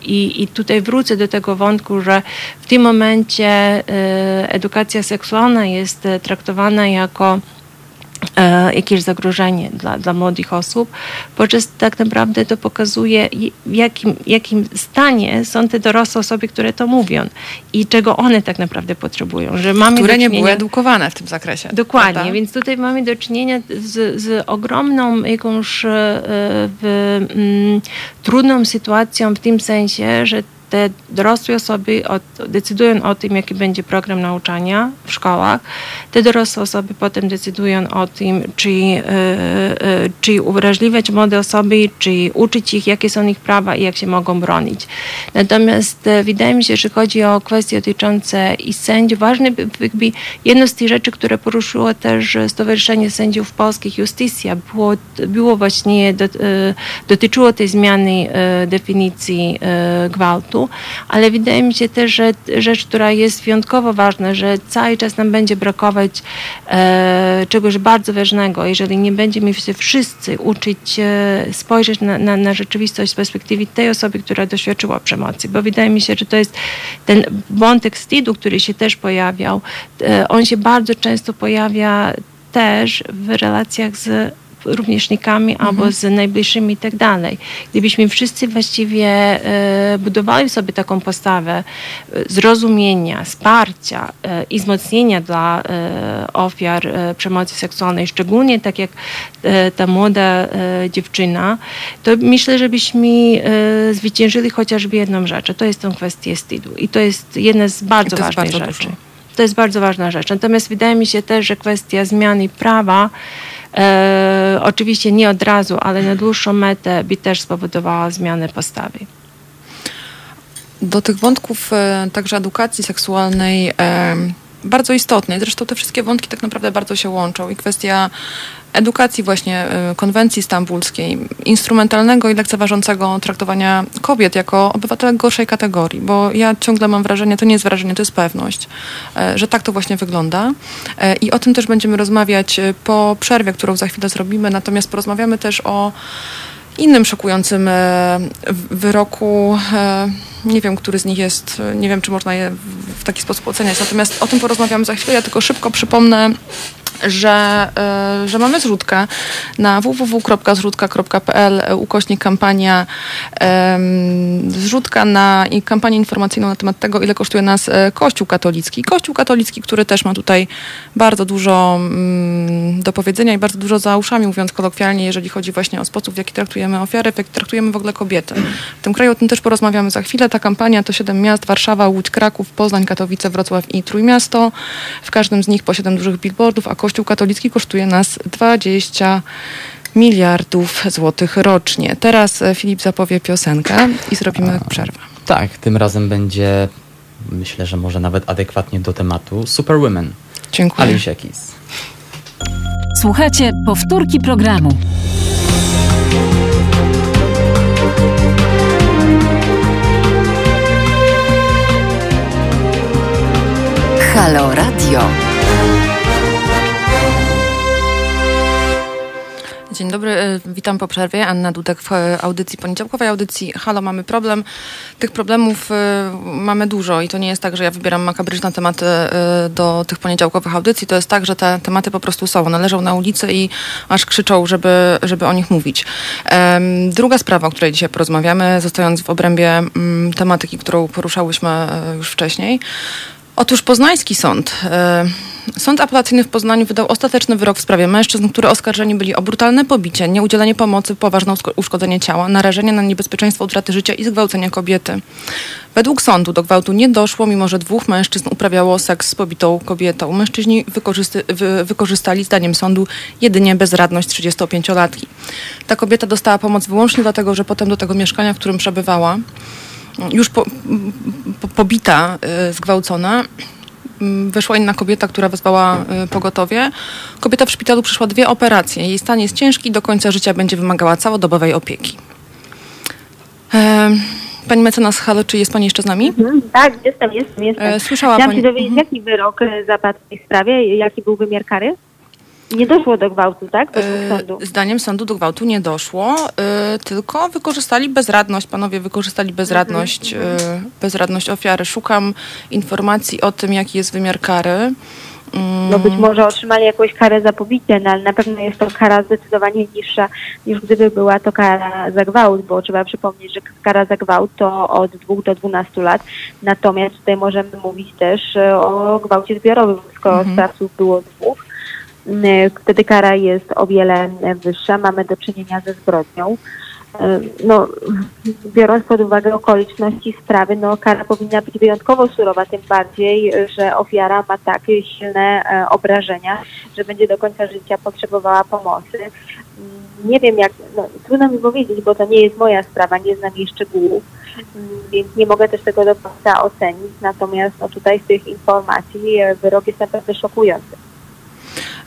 I, I tutaj wrócę do tego wątku, że w tym momencie edukacja seksualna jest traktowana jako jakieś zagrożenie dla, dla młodych osób, podczas tak naprawdę to pokazuje, w jakim, jakim stanie są te dorosłe osoby, które to mówią i czego one tak naprawdę potrzebują. Że mamy które nie były edukowane w tym zakresie. Dokładnie, prawda? więc tutaj mamy do czynienia z, z ogromną jakąś e, w, mm, trudną sytuacją w tym sensie, że te dorosłe osoby od, decydują o tym, jaki będzie program nauczania w szkołach. Te dorosłe osoby potem decydują o tym, czy, yy, czy uwrażliwiać młode osoby, czy uczyć ich, jakie są ich prawa i jak się mogą bronić. Natomiast wydaje mi się, że chodzi o kwestie dotyczące i sędziów. Ważne jakby jedno z tych rzeczy, które poruszyło też Stowarzyszenie Sędziów Polskich Justicja, było, było właśnie, do, dotyczyło tej zmiany definicji gwałtu ale wydaje mi się też, że rzecz, która jest wyjątkowo ważna, że cały czas nam będzie brakować e, czegoś bardzo ważnego, jeżeli nie będziemy się wszyscy uczyć e, spojrzeć na, na, na rzeczywistość z perspektywy tej osoby, która doświadczyła przemocy, bo wydaje mi się, że to jest ten wątek wstydu, który się też pojawiał, e, on się bardzo często pojawia też w relacjach z rówieśnikami mhm. albo z najbliższymi i tak dalej. Gdybyśmy wszyscy właściwie e, budowali sobie taką postawę e, zrozumienia, wsparcia e, i wzmocnienia dla ofiar przemocy seksualnej, szczególnie tak jak ta młoda dziewczyna, to myślę, żebyśmy zwyciężyli chociażby jedną rzecz, a to jest tą kwestię wstydu. I to jest jedna z bardzo ważnych rzeczy. Dużo. To jest bardzo ważna rzecz. Natomiast wydaje mi się też, że kwestia zmiany prawa, e, oczywiście nie od razu, ale na dłuższą metę by też spowodowała zmianę postawy. Do tych wątków e, także edukacji seksualnej e, bardzo istotnej. Zresztą te wszystkie wątki tak naprawdę bardzo się łączą. I kwestia edukacji właśnie y, konwencji stambulskiej, instrumentalnego i lekceważącego traktowania kobiet jako obywatelek gorszej kategorii, bo ja ciągle mam wrażenie, to nie jest wrażenie, to jest pewność, e, że tak to właśnie wygląda. E, i o tym też będziemy rozmawiać e, po przerwie, którą za chwilę zrobimy, natomiast porozmawiamy też o innym szokującym wyroku. Nie wiem, który z nich jest, nie wiem, czy można je w taki sposób oceniać, natomiast o tym porozmawiamy za chwilę. Ja tylko szybko przypomnę że, y, że mamy zrzutkę na www.zrzutka.pl ukośnik kampania zrzutka na kampanię informacyjną na temat tego, ile kosztuje nas e, Kościół katolicki. Kościół katolicki, który też ma tutaj bardzo dużo mm, do powiedzenia i bardzo dużo za uszami, mówiąc kolokwialnie, jeżeli chodzi właśnie o sposób, w jaki traktujemy ofiary, w jaki traktujemy w ogóle kobiety. W tym kraju o tym też porozmawiamy za chwilę. Ta kampania to siedem miast, Warszawa, Łódź, Kraków, Poznań, Katowice, Wrocław i Trójmiasto. W każdym z nich po siedem dużych billboardów, a Kościół katolicki kosztuje nas 20 miliardów złotych rocznie. Teraz e, Filip zapowie piosenkę i zrobimy przerwę. Tak, tym razem będzie, myślę, że może nawet adekwatnie do tematu, Superwomen. Dziękuję. Alicia Keys. Słuchajcie powtórki programu. Halo Radio. Dzień dobry, e, witam po przerwie. Anna Dudek w e, audycji, poniedziałkowej audycji. Halo, mamy problem. Tych problemów e, mamy dużo i to nie jest tak, że ja wybieram makabryczne tematy do tych poniedziałkowych audycji. To jest tak, że te tematy po prostu są. One leżą na ulicy i aż krzyczą, żeby, żeby o nich mówić. Druga sprawa, o której dzisiaj porozmawiamy, zostając w obrębie mm, tematyki, którą poruszałyśmy już wcześniej. Otóż poznański sąd Sąd apelacyjny w Poznaniu wydał ostateczny wyrok w sprawie mężczyzn, które oskarżeni byli o brutalne pobicie, nieudzielenie pomocy, poważne uszkodzenie ciała, narażenie na niebezpieczeństwo utraty życia i zgwałcenia kobiety. Według sądu do gwałtu nie doszło, mimo że dwóch mężczyzn uprawiało seks z pobitą kobietą. Mężczyźni wy wykorzystali, zdaniem sądu, jedynie bezradność 35-latki. Ta kobieta dostała pomoc wyłącznie dlatego, że potem do tego mieszkania, w którym przebywała, już po, po, pobita, yy, zgwałcona, wyszła inna kobieta, która wezwała y, pogotowie. Kobieta w szpitalu przeszła dwie operacje. Jej stan jest ciężki i do końca życia będzie wymagała całodobowej opieki. Pani mecenas Halo, czy jest Pani jeszcze z nami? Mhm, tak, jestem, jestem, jestem. E, słyszała Chciałam Pani... się dowiedzieć, mhm. jaki wyrok e, zapadł w tej sprawie, jaki był wymiar kary? Nie doszło do gwałtu, tak? Yy, sądu. Zdaniem sądu do gwałtu nie doszło, yy, tylko wykorzystali bezradność. Panowie wykorzystali bezradność, yy, bezradność ofiary. Szukam informacji o tym, jaki jest wymiar kary. No być może otrzymali jakąś karę za pobicie, no ale na pewno jest to kara zdecydowanie niższa niż gdyby była to kara za gwałt, bo trzeba przypomnieć, że kara za gwałt to od 2 do 12 lat. Natomiast tutaj możemy mówić też o gwałcie zbiorowym, skoro mhm. sprawców było dwóch wtedy kara jest o wiele wyższa, mamy do czynienia ze zbrodnią. No, biorąc pod uwagę okoliczności sprawy, no, kara powinna być wyjątkowo surowa, tym bardziej, że ofiara ma takie silne e, obrażenia, że będzie do końca życia potrzebowała pomocy. Nie wiem, jak, no, trudno mi powiedzieć, bo to nie jest moja sprawa, nie znam jej szczegółów, więc nie mogę też tego do końca ocenić. Natomiast no, tutaj z tych informacji e, wyrok jest naprawdę szokujący.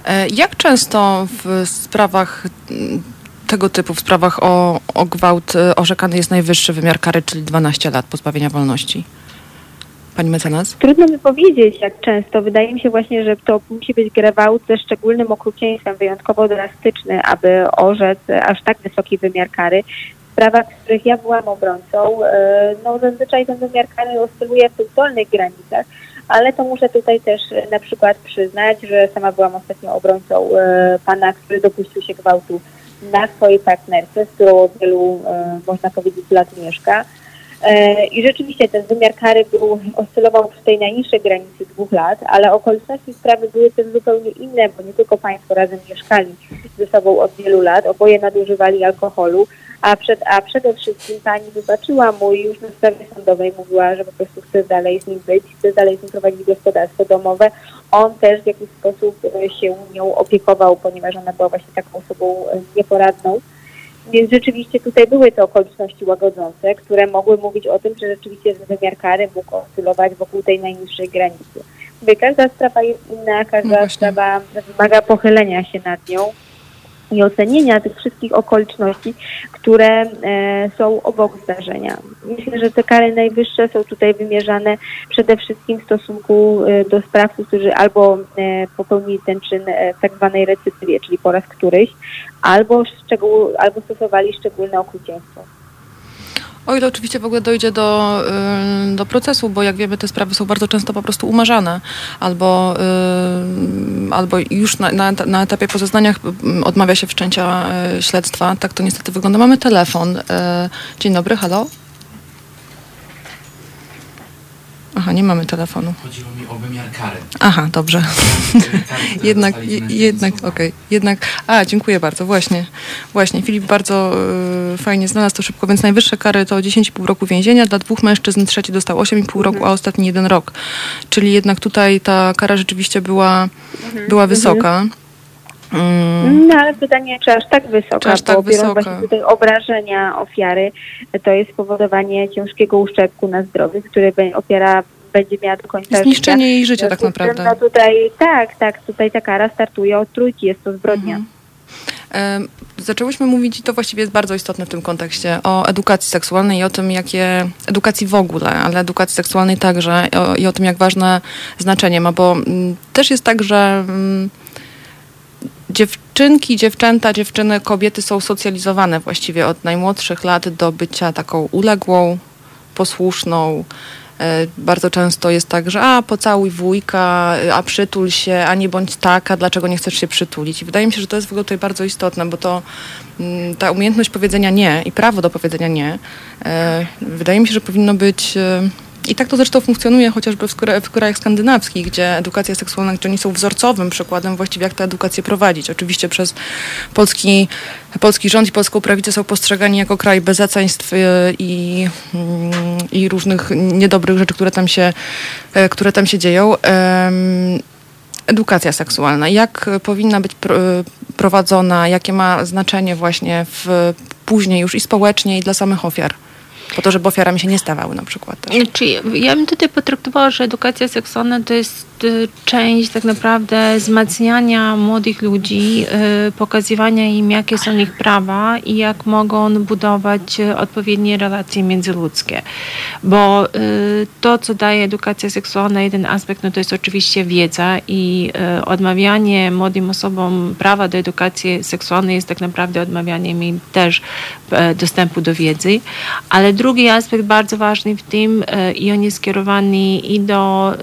E, jak często w sprawach mm, tego typu, w sprawach o, o gwałt e, orzekany jest najwyższy wymiar kary, czyli 12 lat pozbawienia wolności? Pani mecenas? Trudno mi powiedzieć, jak często. Wydaje mi się właśnie, że to musi być gwałt ze szczególnym okrucieństwem, wyjątkowo drastyczny, aby orzec aż tak wysoki wymiar kary. W sprawach, w których ja byłam obrońcą, e, no zazwyczaj ten wymiar kary oscyluje w tych dolnych granicach, ale to muszę tutaj też e, na przykład przyznać, że sama byłam ostatnio obrońcą e, pana, który dopuścił się gwałtu na swojej partnerce, z którą od wielu, e, można powiedzieć, lat mieszka. E, I rzeczywiście ten wymiar kary był, oscylował przy tej najniższej granicy dwóch lat, ale okoliczności sprawy były też zupełnie inne, bo nie tylko państwo razem mieszkali ze sobą od wielu lat, oboje nadużywali alkoholu, a, przed, a przede wszystkim pani wybaczyła mu i już na sprawie sądowej mówiła, że po prostu chce dalej z nim być, chce dalej z nim prowadzić gospodarstwo domowe. On też w jakiś sposób się nią opiekował, ponieważ ona była właśnie taką osobą nieporadną. Więc rzeczywiście tutaj były te okoliczności łagodzące, które mogły mówić o tym, że rzeczywiście wymiar kary mógł oscylować wokół tej najniższej granicy. Mówię, każda sprawa jest inna, każda no sprawa wymaga pochylenia się nad nią i ocenienia tych wszystkich okoliczności, które e, są obok zdarzenia. Myślę, że te kary najwyższe są tutaj wymierzane przede wszystkim w stosunku e, do sprawców, którzy albo e, popełnili ten czyn w tak zwanej recydywie, czyli po raz któryś, albo, szczegół, albo stosowali szczególne okrucieństwo. O ile oczywiście w ogóle dojdzie do, y, do procesu, bo jak wiemy, te sprawy są bardzo często po prostu umarzane, albo, y, albo już na, na, etapie po zeznaniach y, odmawia się wszczęcia śledztwa. Tak to niestety wygląda. Mamy telefon. Dzień dobry, halo? Aha, nie mamy telefonu. Chodziło mi o wymiar kary. Aha, dobrze. Kary, jednak, jednak, okej. Okay. Jednak, a, dziękuję bardzo, właśnie. Właśnie, Filip bardzo y, fajnie znalazł to szybko, więc najwyższe kary to 10,5 roku więzienia, dla dwóch mężczyzn trzeci dostał 8,5 roku, mhm. a ostatni jeden rok. Czyli jednak tutaj ta kara rzeczywiście była, mhm. była wysoka. Mm. No ale pytanie, czy aż tak wysoka, czy aż tak bo wysoka. właśnie tutaj obrażenia ofiary, to jest spowodowanie ciężkiego uszczerbku na zdrowiu, który ofiara będzie miała do końca Zniszczenie jej życia tak naprawdę. No tutaj, tak, tak, tutaj ta kara startuje od trójki, jest to zbrodnia. Mhm. Zaczęłyśmy mówić, i to właściwie jest bardzo istotne w tym kontekście, o edukacji seksualnej i o tym, jakie, edukacji w ogóle, ale edukacji seksualnej także o, i o tym, jak ważne znaczenie ma, bo mm, też jest tak, że mm, dziewczynki, dziewczęta, dziewczyny, kobiety są socjalizowane właściwie od najmłodszych lat do bycia taką uległą, posłuszną. E, bardzo często jest tak, że a pocałuj wujka, a przytul się, a nie bądź taka, dlaczego nie chcesz się przytulić. I wydaje mi się, że to jest w ogóle tutaj bardzo istotne, bo to mm, ta umiejętność powiedzenia nie i prawo do powiedzenia nie, e, wydaje mi się, że powinno być e, i tak to zresztą funkcjonuje chociażby w, w krajach skandynawskich, gdzie edukacja seksualna, gdzie oni są wzorcowym przykładem właściwie, jak tę edukację prowadzić. Oczywiście przez polski, polski rząd i polską prawicę są postrzegani jako kraj bezeceństw y, i, mm, i różnych niedobrych rzeczy, które tam się, e, które tam się dzieją. Edukacja seksualna. Jak powinna być prowadzona, jakie ma znaczenie właśnie w, później już i społecznie, i dla samych ofiar? Po to, żeby ofiarami się nie stawały na przykład. Też. Czyli ja bym tutaj potraktowała, że edukacja seksualna to jest część tak naprawdę wzmacniania młodych ludzi, y, pokazywania im, jakie są ich prawa i jak mogą budować y, odpowiednie relacje międzyludzkie. Bo to, co daje edukacja seksualna, jeden aspekt, no to jest oczywiście wiedza i odmawianie młodym osobom prawa do edukacji seksualnej jest tak naprawdę odmawianiem im też dostępu do wiedzy, ale drugi aspekt bardzo ważny w tym i on jest skierowany i do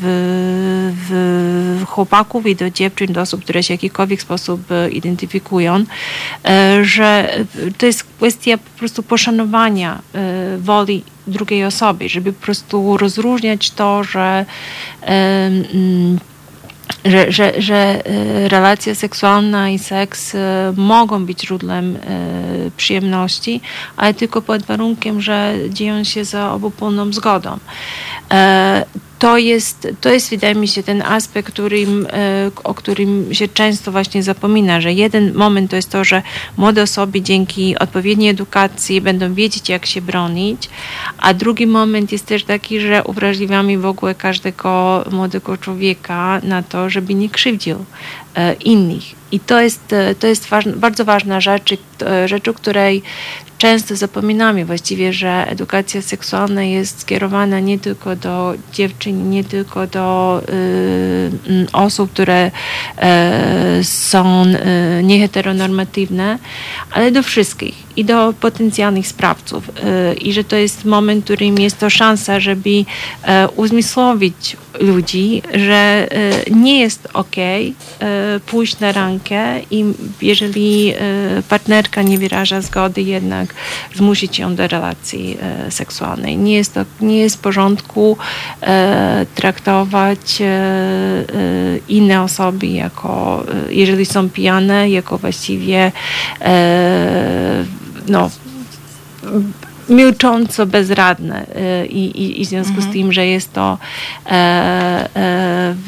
w, chłopaków i do dziewczyn, do osób, które się w jakikolwiek sposób e, identyfikują, że to jest kwestia po prostu poszanowania woli drugiej osoby, żeby po prostu rozróżniać to, że że, że, że e, relacja seksualna i seks e, mogą być źródłem e, przyjemności, ale tylko pod warunkiem, że dzieją się za obopólną zgodą to jest, to jest, wydaje mi się, ten aspekt, którym, e, o którym się często właśnie zapomina, że jeden moment to jest to, że młode osoby dzięki odpowiedniej edukacji będą wiedzieć, jak się bronić, a drugi moment jest też taki, że uwrażliwiamy w ogóle każdego młodego człowieka na to, żeby nie krzywdził e, innych. I to jest, e, to jest bardzo ważna rzecz, rzecz, o której często zapominamy właściwie, że edukacja seksualna jest skierowana nie tylko do dziewczyn, nie tylko do y, osób, które y, są y, nieheteronormatywne, ale do wszystkich i do potencjalnych sprawców. Y, I że to jest moment, w którym jest to szansa, żeby y, uzmysłowić ludzi, że y, nie jest ok pójść na rangę rękę i jeżeli partnerka nie wyraża zgody, jednak zmusić ją do relacji seksualnej. Nie jest to nie jest w porządku traktować inne osoby jako, jeżeli są pijane, jako właściwie no, milcząco bezradne y, i, i, i w związku mhm. z tym, że jest to e, e,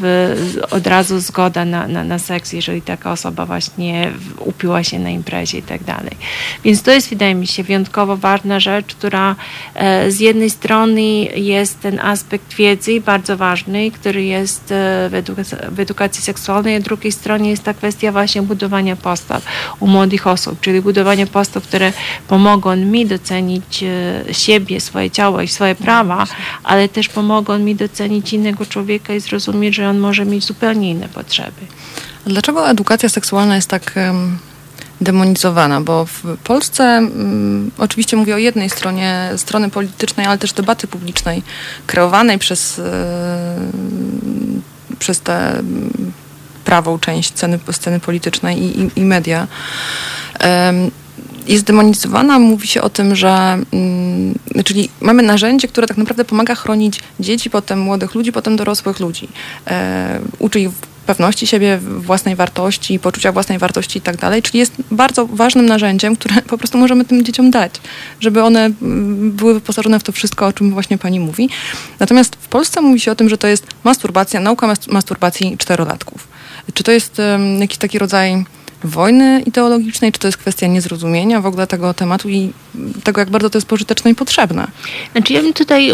w, od razu zgoda na, na, na seks, jeżeli taka osoba właśnie upiła się na imprezie i tak dalej. Więc to jest, wydaje mi się, wyjątkowo ważna rzecz, która e, z jednej strony jest ten aspekt wiedzy bardzo ważny, który jest e, w, edukacji, w edukacji seksualnej, a z drugiej strony jest ta kwestia właśnie budowania postaw u młodych osób, czyli budowania postaw, które pomogą mi docenić E, siebie, swoje ciało i swoje prawa, ale też pomogą mi docenić innego człowieka i zrozumieć, że on może mieć zupełnie inne potrzeby. Dlaczego edukacja seksualna jest tak demonizowana? Bo w Polsce, um, oczywiście mówię o jednej stronie, strony politycznej, ale też debaty publicznej, kreowanej przez, yy, przez tę prawą część sceny, sceny politycznej i, i, i media jest demonizowana, mówi się o tym, że mm, czyli mamy narzędzie, które tak naprawdę pomaga chronić dzieci, potem młodych ludzi, potem dorosłych ludzi. E, uczy ich pewności siebie, własnej wartości, poczucia własnej wartości i tak dalej, czyli jest bardzo ważnym narzędziem, które po prostu możemy tym dzieciom dać, żeby one mm, były wyposażone w to wszystko, o czym właśnie pani mówi. Natomiast w Polsce mówi się o tym, że to jest masturbacja, nauka masturbacji czterolatków. Czy to jest um, jakiś taki rodzaj wojny ideologicznej, czy to jest kwestia niezrozumienia w ogóle tego tematu i tego, jak bardzo to jest pożyteczne i potrzebne? Znaczy ja bym tutaj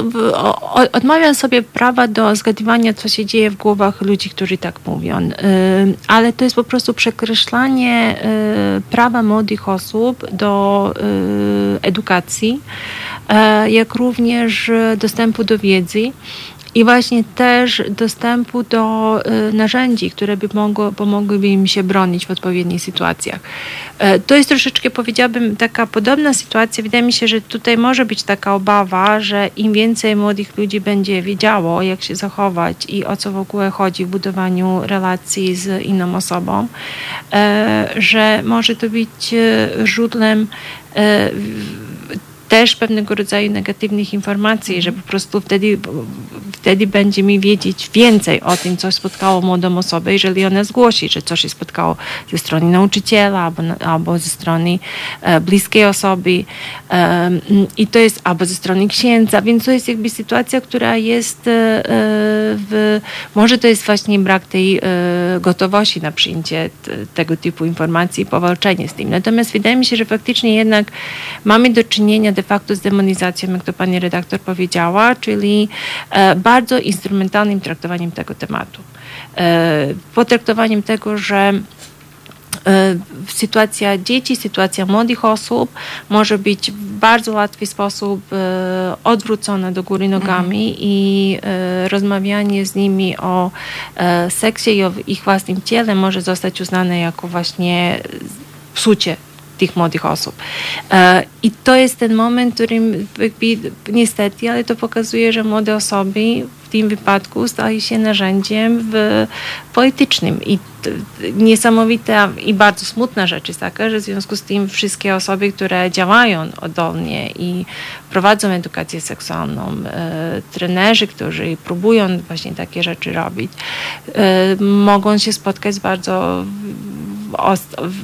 odmawiam sobie prawa do zgadywania, co się dzieje w głowach ludzi, którzy tak mówią, y, ale to jest po prostu przekreślanie y, prawa młodych osób do edukacji, jak również dostępu do wiedzy i właśnie też dostępu do y, narzędzi, które by mogło, pomogłyby im się bronić w odpowiednich sytuacjach. E, to jest troszeczkę, powiedziałabym, taka podobna sytuacja. Wydaje mi się, że tutaj może być taka obawa, że im więcej młodych ludzi będzie wiedziało, jak się zachować i o co w ogóle chodzi w budowaniu relacji z inną osobą, e, że może to być e, źródłem też pewnego rodzaju negatywnych informacji, że po prostu wtedy, wtedy będzie mi wiedzieć więcej o tym, co spotkało młodą osobę, jeżeli ona zgłosi, że coś się spotkało ze strony nauczyciela albo, albo ze strony e, bliskiej osoby e, i to jest albo ze strony księdza, więc to jest jakby sytuacja, która jest e, e w, może to jest właśnie brak tej e, gotowości na przyjęcie tego typu informacji i powalczenie z tym. Natomiast wydaje mi się, że faktycznie jednak mamy do czynienia de facto z demonizacją, jak to pani redaktor powiedziała, czyli e, bardzo instrumentalnym traktowaniem tego tematu. E, potraktowaniem tego, że e, sytuacja dzieci, sytuacja młodych osób może być w bardzo łatwy sposób odwrócona do góry nogami mhm. i rozmawianie z nimi o seksie i o ich własnym ciele może zostać uznane jako właśnie psucie tych młodych osób. E, I to jest ten moment, w którym niestety, ale to pokazuje, że młode osoby w tym wypadku stają się narzędziem w politycznym. I niesamowita i bardzo smutna rzecz jest taka, że w związku z tym wszystkie osoby, które działają oddolnie i prowadzą edukację seksualną, e, trenerzy, którzy próbują właśnie takie rzeczy robić, e, mogą się spotkać z bardzo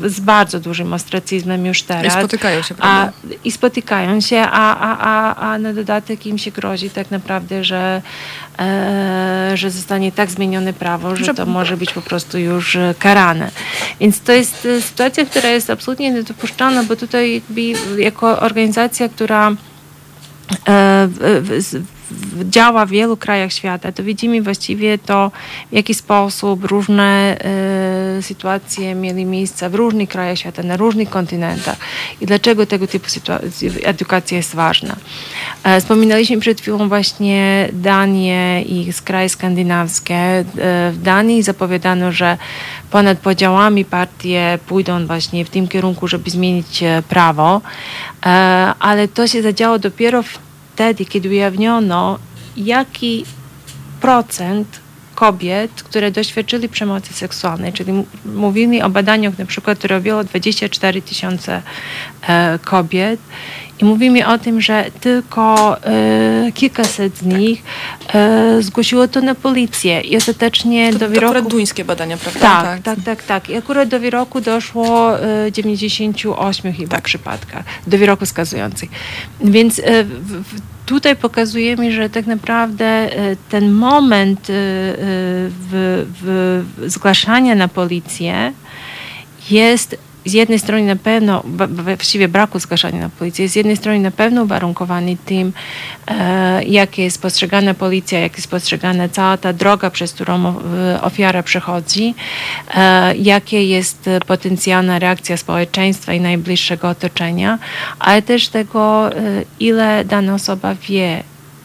z bardzo dużym ostracyzmem już teraz. I spotykają się, prawda? A, I spotykają się, a, a, a, a na dodatek im się grozi tak naprawdę, że, e, że zostanie tak zmienione prawo, że, że to może być po prostu już karane. Więc to jest e, sytuacja, która jest absolutnie niedopuszczalna, bo tutaj jakby jako organizacja, która e, w, w, działa w wielu krajach świata, to widzimy właściwie to, w jaki sposób różne y, sytuacje mieli miejsce w różnych krajach świata, na różnych kontynentach i dlaczego tego typu edukacja jest ważna. E, wspominaliśmy przed chwilą właśnie Danię i kraje skandynawskie. E, w Danii zapowiadano, że ponad podziałami partie pójdą właśnie w tym kierunku, żeby zmienić prawo, e, ale to się zadziało dopiero w wtedy, kiedy ujawniono, jaki procent kobiet, które doświadczyli przemocy seksualnej, czyli mówili o badaniach na przykład, które robiło 24 tysiące e, kobiet i mówimy o tym, że tylko e, kilkaset z nich e, zgłosiło to na policję i ostatecznie to, do to wyroku... akurat duńskie badania, prawda? Tak, tak, tak, tak. I akurat do wyroku doszło e, 98 chyba Tak. przypadkach, do wyroku skazujących. Więc w, tutaj pokazujemy, że tak naprawdę ten moment w, w, zgłaszania na policję jest z jednej strony na pewno, właściwie braku zgłaszania na policję, z jednej strony na pewno uwarunkowany tym, e, jak jest postrzegana policja, jak jest postrzegana cała ta droga, przez którą e, ofiara przechodzi, e, jakie jest potencjalna reakcja społeczeństwa i najbliższego otoczenia, ale też tego, ile dana osoba wie,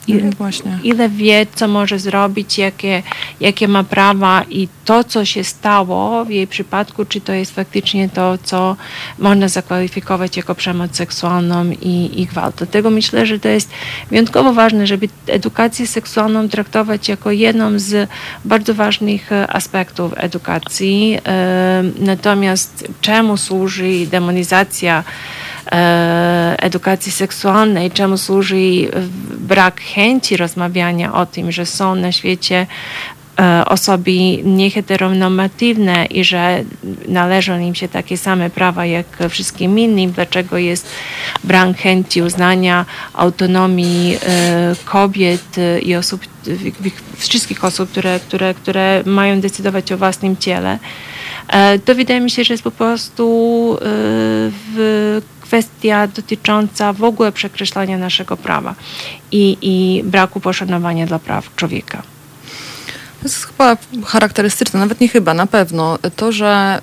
ile, Mhm, Właśnie. ile wie, co może zrobić, jakie, jakie ma prawa i to, co się stało w jej przypadku, czy to jest faktycznie to, co można zakwalifikować jako przemoc seksualną i, i gwałt. Dlatego myślę, że to jest wyjątkowo ważne, żeby edukację seksualną traktować jako jedną z bardzo ważnych e, aspektów edukacji. E, Natomiast czemu służy demonizacja edukacji seksualnej, czemu służy e, brak chęci rozmawiania o tym, że są na świecie e, osoby nieheteronormatywne i że należą im się takie same prawa jak wszystkim innym, dlaczego jest brak chęci uznania autonomii e, kobiet e, i osób, wszystkich osób, które, które, które mają decydować o własnym ciele. E, To wydaje mi się, że jest po prostu e, w kwestia dotycząca w ogóle przekreślania naszego prawa i, i braku poszanowania dla praw człowieka. To jest chyba charakterystyczne, nawet nie chyba, na pewno, to, że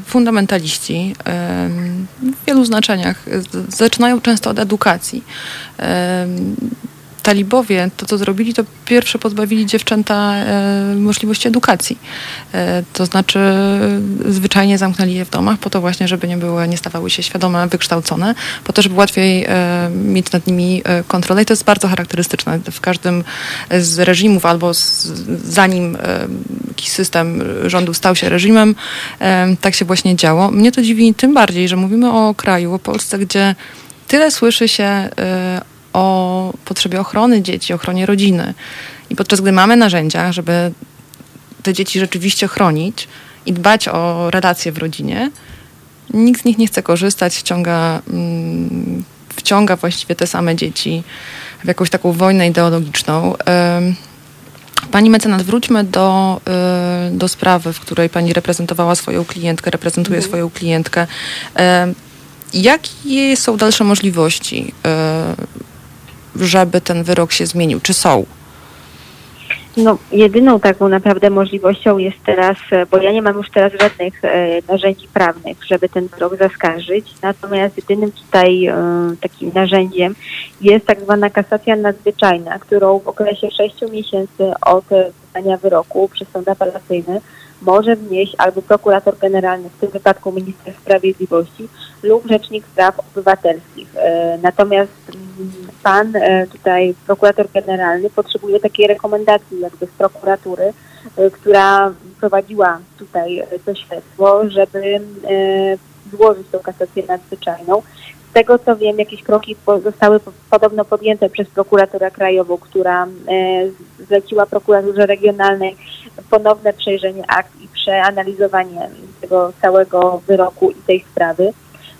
y, fundamentaliści y, w wielu znaczeniach zaczynają często od edukacji. Talibowie to, co zrobili, to pierwsze pozbawili dziewczęta y, możliwości edukacji. Y, to znaczy y, zwyczajnie zamknęli je w domach po to właśnie, żeby nie były, nie stawały się świadome, wykształcone, po to, żeby łatwiej y, mieć nad nimi y, kontrolę. I to jest bardzo charakterystyczne w każdym z reżimów albo z, zanim e, jakiś system rządu stał się reżimem, e, tak się właśnie działo. Mnie to dziwi tym bardziej, że mówimy o kraju, o Polsce, gdzie tyle słyszy się e, o potrzebie ochrony dzieci, ochronie rodziny. I podczas gdy mamy narzędzia, żeby te dzieci rzeczywiście chronić i dbać o relacje w rodzinie, nikt z nich nie chce korzystać, wciąga, mm, wciąga właściwie te same dzieci w jakąś taką wojnę ideologiczną. Pani mecenat, wróćmy do, y, do sprawy, w której pani reprezentowała swoją klientkę, reprezentuje swoją klientkę. Jakie są dalsze możliwości, y, żeby ten wyrok się zmienił? Czy są? No, jedyną taką naprawdę możliwością jest teraz, e, bo ja nie mam już teraz żadnych e, narzędzi prawnych, żeby ten wyrok zaskarżyć, natomiast jedynym tutaj e, takim narzędziem jest tak zwana kasacja nadzwyczajna, którą w okresie 6 miesięcy od wydania wyroku przez sąd apelacyjny może wnieść albo prokurator generalny, w tym wypadku minister sprawiedliwości lub rzecznik praw obywatelskich. E, Natomiast mm, pan e, tutaj, prokurator generalny, potrzebuje takiej rekomendacji jakby z prokuratury, e, która prowadziła tutaj to śledztwo, żeby złożyć tą kasację nadzwyczajną. Z tego co wiem, jakieś kroki zostały po- podobno podjęte przez prokuraturę krajową, która e, zleciła prokuraturze regionalnej ponowne przejrzenie akt i przeanalizowanie tego całego wyroku i tej sprawy.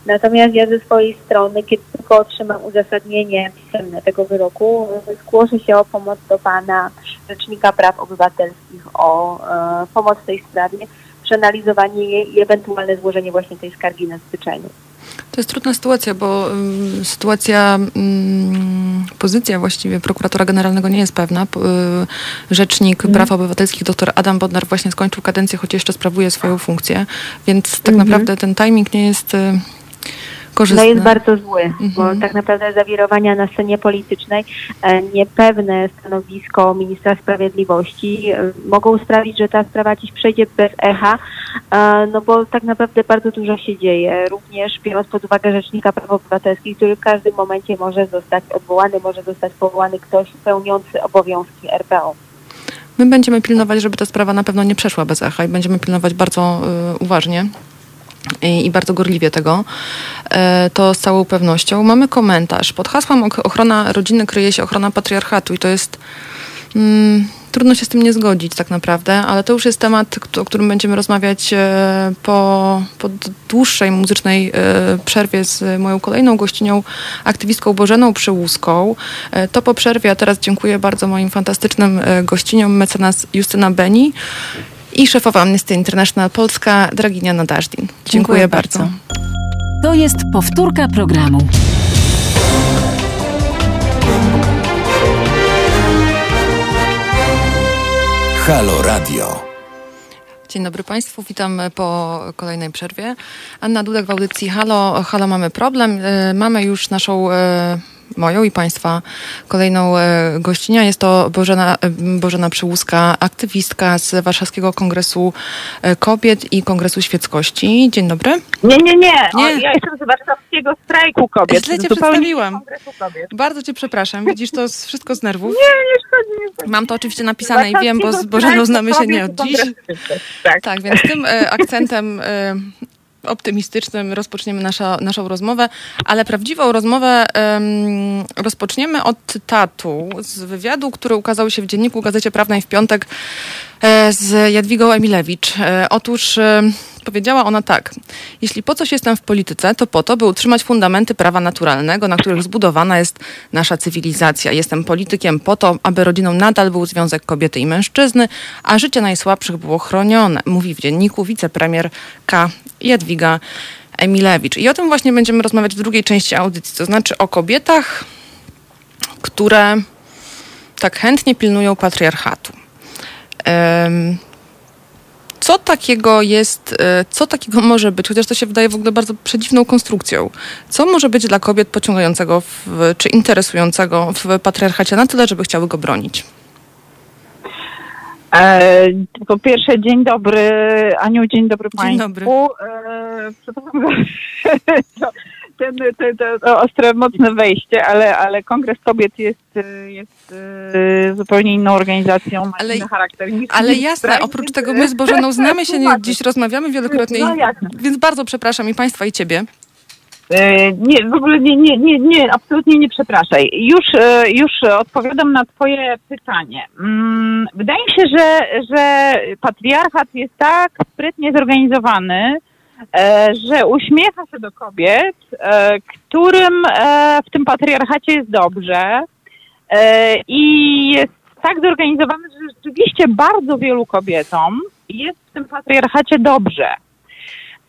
Natomiast ja ze swojej strony, kiedy tylko otrzymam uzasadnienie pisemne tego wyroku, zgłoszę się o pomoc do pana Rzecznika Praw Obywatelskich, o e, pomoc w tej sprawie, przeanalizowanie jej i ewentualne złożenie właśnie tej skargi nadzwyczajnej. To jest trudna sytuacja, bo sytuacja, pozycja właściwie prokuratora generalnego nie jest pewna. Y, Rzecznik Praw Obywatelskich dr Adam Bodnar właśnie skończył kadencję, choć jeszcze sprawuje swoją funkcję, więc tak naprawdę ten timing nie jest korzystny. No jest bardzo zły, Mhm. bo tak naprawdę zawirowania na scenie politycznej, e, niepewne stanowisko ministra sprawiedliwości e, mogą sprawić, że ta sprawa dziś przejdzie bez echa, e, no bo tak naprawdę bardzo dużo się dzieje, również biorąc pod uwagę Rzecznika Praw Obywatelskich, który w każdym momencie może zostać odwołany, może zostać powołany ktoś pełniący obowiązki RPO. My będziemy pilnować, żeby ta sprawa na pewno nie przeszła bez echa i będziemy pilnować bardzo y, uważnie i, bardzo gorliwie tego. E, to z całą pewnością. Mamy komentarz. Pod hasłem ochrona rodziny kryje się ochrona patriarchatu i to jest... Mm, trudno się z tym nie zgodzić tak naprawdę, ale to już jest temat, o którym będziemy rozmawiać e, po, po dłuższej muzycznej e, przerwie z moją kolejną gościnią, aktywistką Bożeną Przyłuską. To po przerwie, a teraz dziękuję bardzo moim fantastycznym gościniom, mecenas Justyna Beni i szefowa Amnesty International Polska, Draginia Nadażdin. Dziękuję, Dziękuję bardzo. bardzo. To jest powtórka programu. Halo Radio. Dzień dobry Państwu, witam po kolejnej przerwie. Anna Dudek w audycji Halo, Halo mamy problem. E, Mamy już naszą, e, moją i Państwa kolejną e, gościnia. Jest to Bożena, e, Bożena Przyłuska, aktywistka z Warszawskiego Kongresu e, Kobiet i Kongresu Świeckości. Dzień dobry. Nie, nie, nie. Nie. O, ja jestem z warszawskiego strajku kobiet. Źle cię przedstawiłam. Kobiet. Bardzo Cię przepraszam, widzisz to wszystko z nerwów. Nie, nie szkodzi, nie szkodzi. Mam to oczywiście napisane i wiem, bo z Bożeną znamy się nie od dziś. Tak. Tak, więc tym akcentem optymistycznym rozpoczniemy nasza, naszą rozmowę, ale prawdziwą rozmowę em, rozpoczniemy od cytatu z wywiadu, który ukazał się w Dzienniku Gazecie Prawnej w piątek z Jadwigą Emilewicz. E, otóż e, powiedziała ona tak. Jeśli po coś jestem w polityce, to po to, by utrzymać fundamenty prawa naturalnego, na których zbudowana jest nasza cywilizacja. Jestem politykiem po to, aby rodziną nadal był związek kobiety i mężczyzny, a życie najsłabszych było chronione, mówi w dzienniku wicepremier K. Jadwiga Emilewicz. I o tym właśnie będziemy rozmawiać w drugiej części audycji, to znaczy o kobietach, które tak chętnie pilnują patriarchatu. Co takiego jest, e, co takiego może być, chociaż to się wydaje w ogóle bardzo przedziwną konstrukcją. Co może być dla kobiet pociągającego w, czy interesującego w patriarchacie na tyle, żeby chciały go bronić? E, po pierwsze, dzień dobry, Aniu, dzień dobry Dzień Państwu. dobry. E, ten, ten, to, to ostre, mocne wejście, ale, ale Kongres Kobiet jest, e, jest e, zupełnie inną organizacją, ma Ale- inny charakter niż Ale niż jasne, strajk, oprócz tego my z Bożeną znamy się, nie, dziś rozmawiamy wielokrotnie, No więc bardzo przepraszam i Państwa i Ciebie. E, Nie, w ogóle nie, nie, nie, nie, absolutnie nie przepraszaj. Już, e, już odpowiadam na twoje pytanie. Mm, Wydaje mi się, że, że patriarchat jest tak sprytnie zorganizowany, e, że uśmiecha się do kobiet, e, którym e, w tym patriarchacie jest dobrze e, i jest tak zorganizowany, że rzeczywiście bardzo wielu kobietom jest w tym patriarchacie dobrze.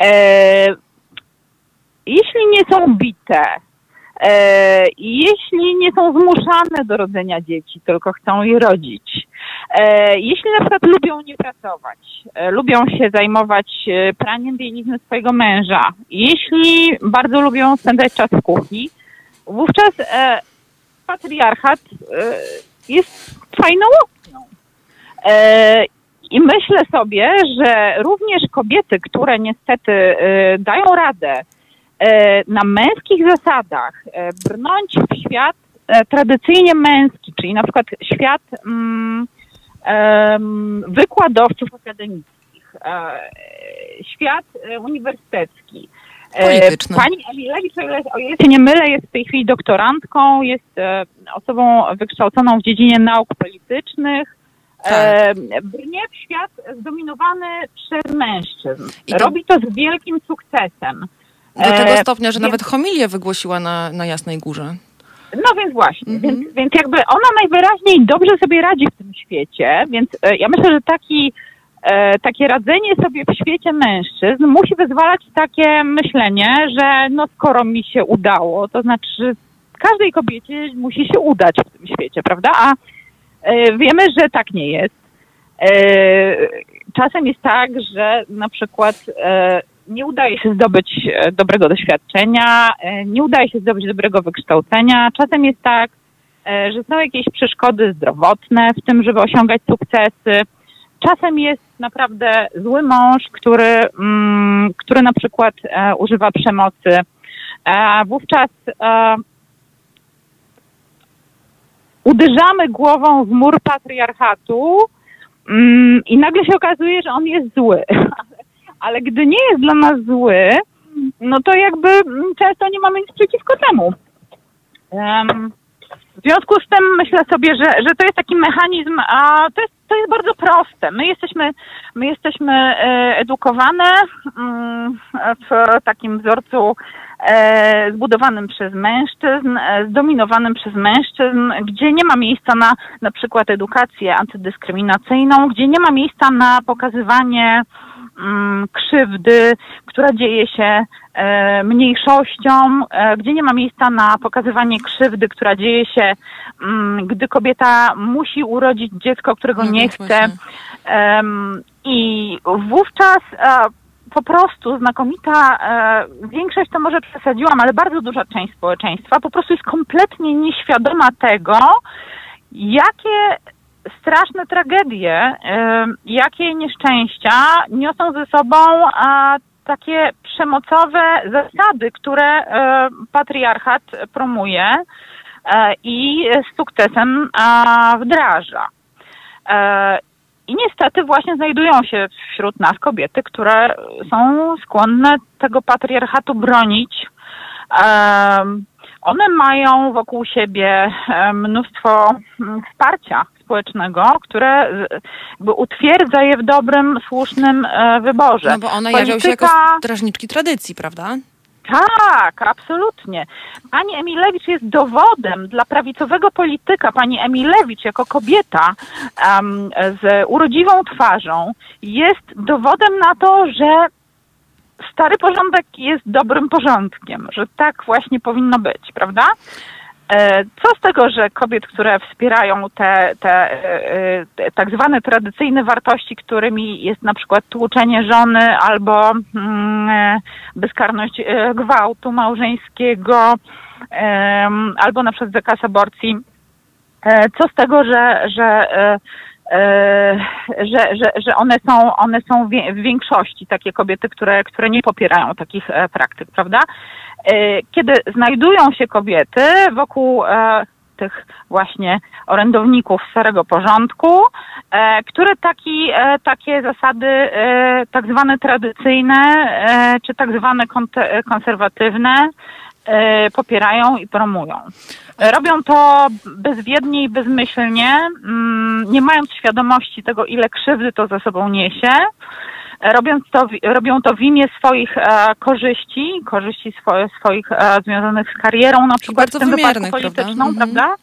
E, jeśli nie są bite, e, jeśli nie są zmuszane do rodzenia dzieci, tylko chcą je rodzić, e, jeśli na przykład lubią nie pracować, e, lubią się zajmować e, praniem bielizny swojego męża, jeśli bardzo lubią spędzać czas w kuchni, wówczas e, patriarchat e, jest fajną opcją. E, I myślę sobie, że również kobiety, które niestety e, dają radę e, na męskich zasadach e, brnąć w świat e, tradycyjnie męski, czyli na przykład świat mm, wykładowców akademickich, e, świat e, uniwersytecki. E, Polityczny. Pani Emilewicz, o ile, się nie mylę, jest w tej chwili doktorantką, jest osobą wykształconą w dziedzinie nauk politycznych. E, brnie w świat zdominowany przez mężczyzn. I to- Robi to z wielkim sukcesem. Do tego stopnia, że więc- nawet homilię wygłosiła na, na Jasnej Górze. No więc właśnie, Mhm. więc, więc jakby ona najwyraźniej dobrze sobie radzi w tym świecie, więc e, ja myślę, że taki, e, takie radzenie sobie w świecie mężczyzn musi wyzwalać takie myślenie, że no skoro mi się udało, to znaczy, każdej kobiecie musi się udać w tym świecie, prawda? A e, wiemy, że tak nie jest. E, czasem jest tak, że na przykład e, nie udaje się zdobyć e, dobrego doświadczenia, e, nie udaje się zdobyć dobrego wykształcenia. Czasem jest tak, e, że są jakieś przeszkody zdrowotne w tym, żeby osiągać sukcesy. Czasem jest naprawdę zły mąż, który, mm, który na przykład używa przemocy. Wówczas uderzamy głową w mur patriarchatu, Mm, I nagle się okazuje, że on jest zły. Ale gdy nie jest dla nas zły, no to jakby często nie mamy nic przeciwko temu. Um, w związku z tym myślę sobie, że, że to jest taki mechanizm, a to jest, to jest bardzo proste. My jesteśmy, my jesteśmy e, edukowane mm, w takim wzorcu e, zbudowanym przez mężczyzn, e, zdominowanym przez mężczyzn, gdzie nie ma miejsca na na przykład edukację antydyskryminacyjną, gdzie nie ma miejsca na pokazywanie krzywdy, która dzieje się e, mniejszościom, e, gdzie nie ma miejsca na pokazywanie krzywdy, która dzieje się, mm, gdy kobieta musi urodzić dziecko, którego No nie chce. I wówczas e, po prostu znakomita e, większość, to może przesadziłam, ale bardzo duża część społeczeństwa po prostu jest kompletnie nieświadoma tego, jakie straszne tragedie, jakie nieszczęścia niosą ze sobą takie przemocowe zasady, które patriarchat promuje e, i z sukcesem wdraża. E, I niestety właśnie znajdują się wśród nas kobiety, które są skłonne tego patriarchatu bronić. One mają wokół siebie e, mnóstwo mm, wsparcia społecznego, które jakby utwierdza je w dobrym, słusznym e, wyborze. No bo one jawią się jako Polityka- strażniczki tradycji, prawda? tak, absolutnie. Pani Emilewicz jest dowodem dla prawicowego polityka. Pani Emilewicz jako kobieta em, z urodziwą twarzą jest dowodem na to, że stary porządek jest dobrym porządkiem, że tak właśnie powinno być, prawda? E, Co z tego, że kobiet, które wspierają te, te, e, te tak zwane tradycyjne wartości, którymi jest na przykład tłuczenie żony albo mm, e, bezkarność e, gwałtu małżeńskiego, albo na przykład zakaz aborcji, E, co z tego, że, że, e, e, że, że, że one są, one są w większości takie kobiety, które, które nie popierają takich e, praktyk, prawda? E, Kiedy znajdują się kobiety wokół e, tych właśnie orędowników starego porządku, e, które taki, e, takie zasady e, tak zwane tradycyjne, e, czy tak zwane konserwatywne e, popierają i promują. E, Robią to bezwiednie i bezmyślnie, mm, nie mając świadomości tego, ile krzywdy to za sobą niesie. E, Robiąc to, robią to w imię swoich e, korzyści, korzyści swo, swoich e, związanych z karierą, na przykład w tym wypadku prawda? polityczną, Mhm. prawda?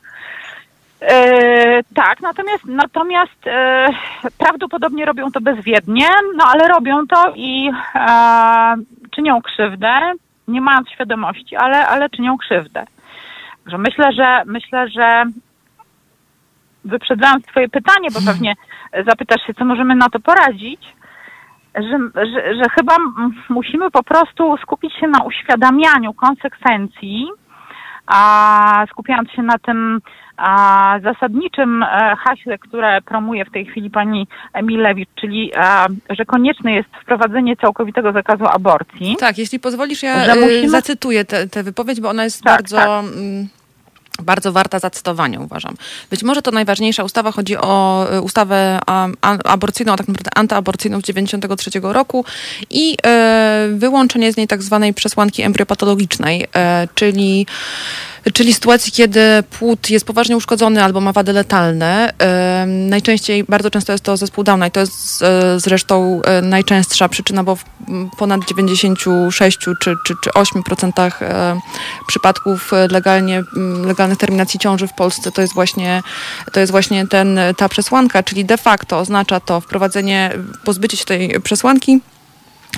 E, tak, natomiast, natomiast e, prawdopodobnie robią to bezwiednie, no ale robią to i e, czynią krzywdę, nie mając świadomości, ale, ale czynią krzywdę. Także myślę, że myślę, że wyprzedzając Twoje pytanie, bo pewnie zapytasz się, co możemy na to poradzić, że, że, że chyba musimy po prostu skupić się na uświadamianiu konsekwencji, a skupiając się na tym a, zasadniczym e, haśle, które promuje w tej chwili pani Emilewicz, czyli e, że konieczne jest wprowadzenie całkowitego zakazu aborcji. Tak, jeśli pozwolisz, ja y, musimy- zacytuję tę wypowiedź, bo ona jest Tak, bardzo... tak. Bardzo warta zacytowania, uważam. Być może to najważniejsza ustawa, chodzi o y, ustawę aborcyjną, a tak naprawdę antyaborcyjną z 93 roku i e, wyłączenie z niej tak zwanej przesłanki embriopatologicznej, e, czyli Czyli sytuacji, kiedy płód jest poważnie uszkodzony albo ma wady letalne. Najczęściej, bardzo często jest to zespół Downa i to jest zresztą najczęstsza przyczyna, bo w ponad 96 czy, czy, czy 8% e, przypadków legalnie, legalnych terminacji ciąży w Polsce to jest właśnie, to jest właśnie ten, ta przesłanka, czyli de facto oznacza to wprowadzenie, pozbycie się tej przesłanki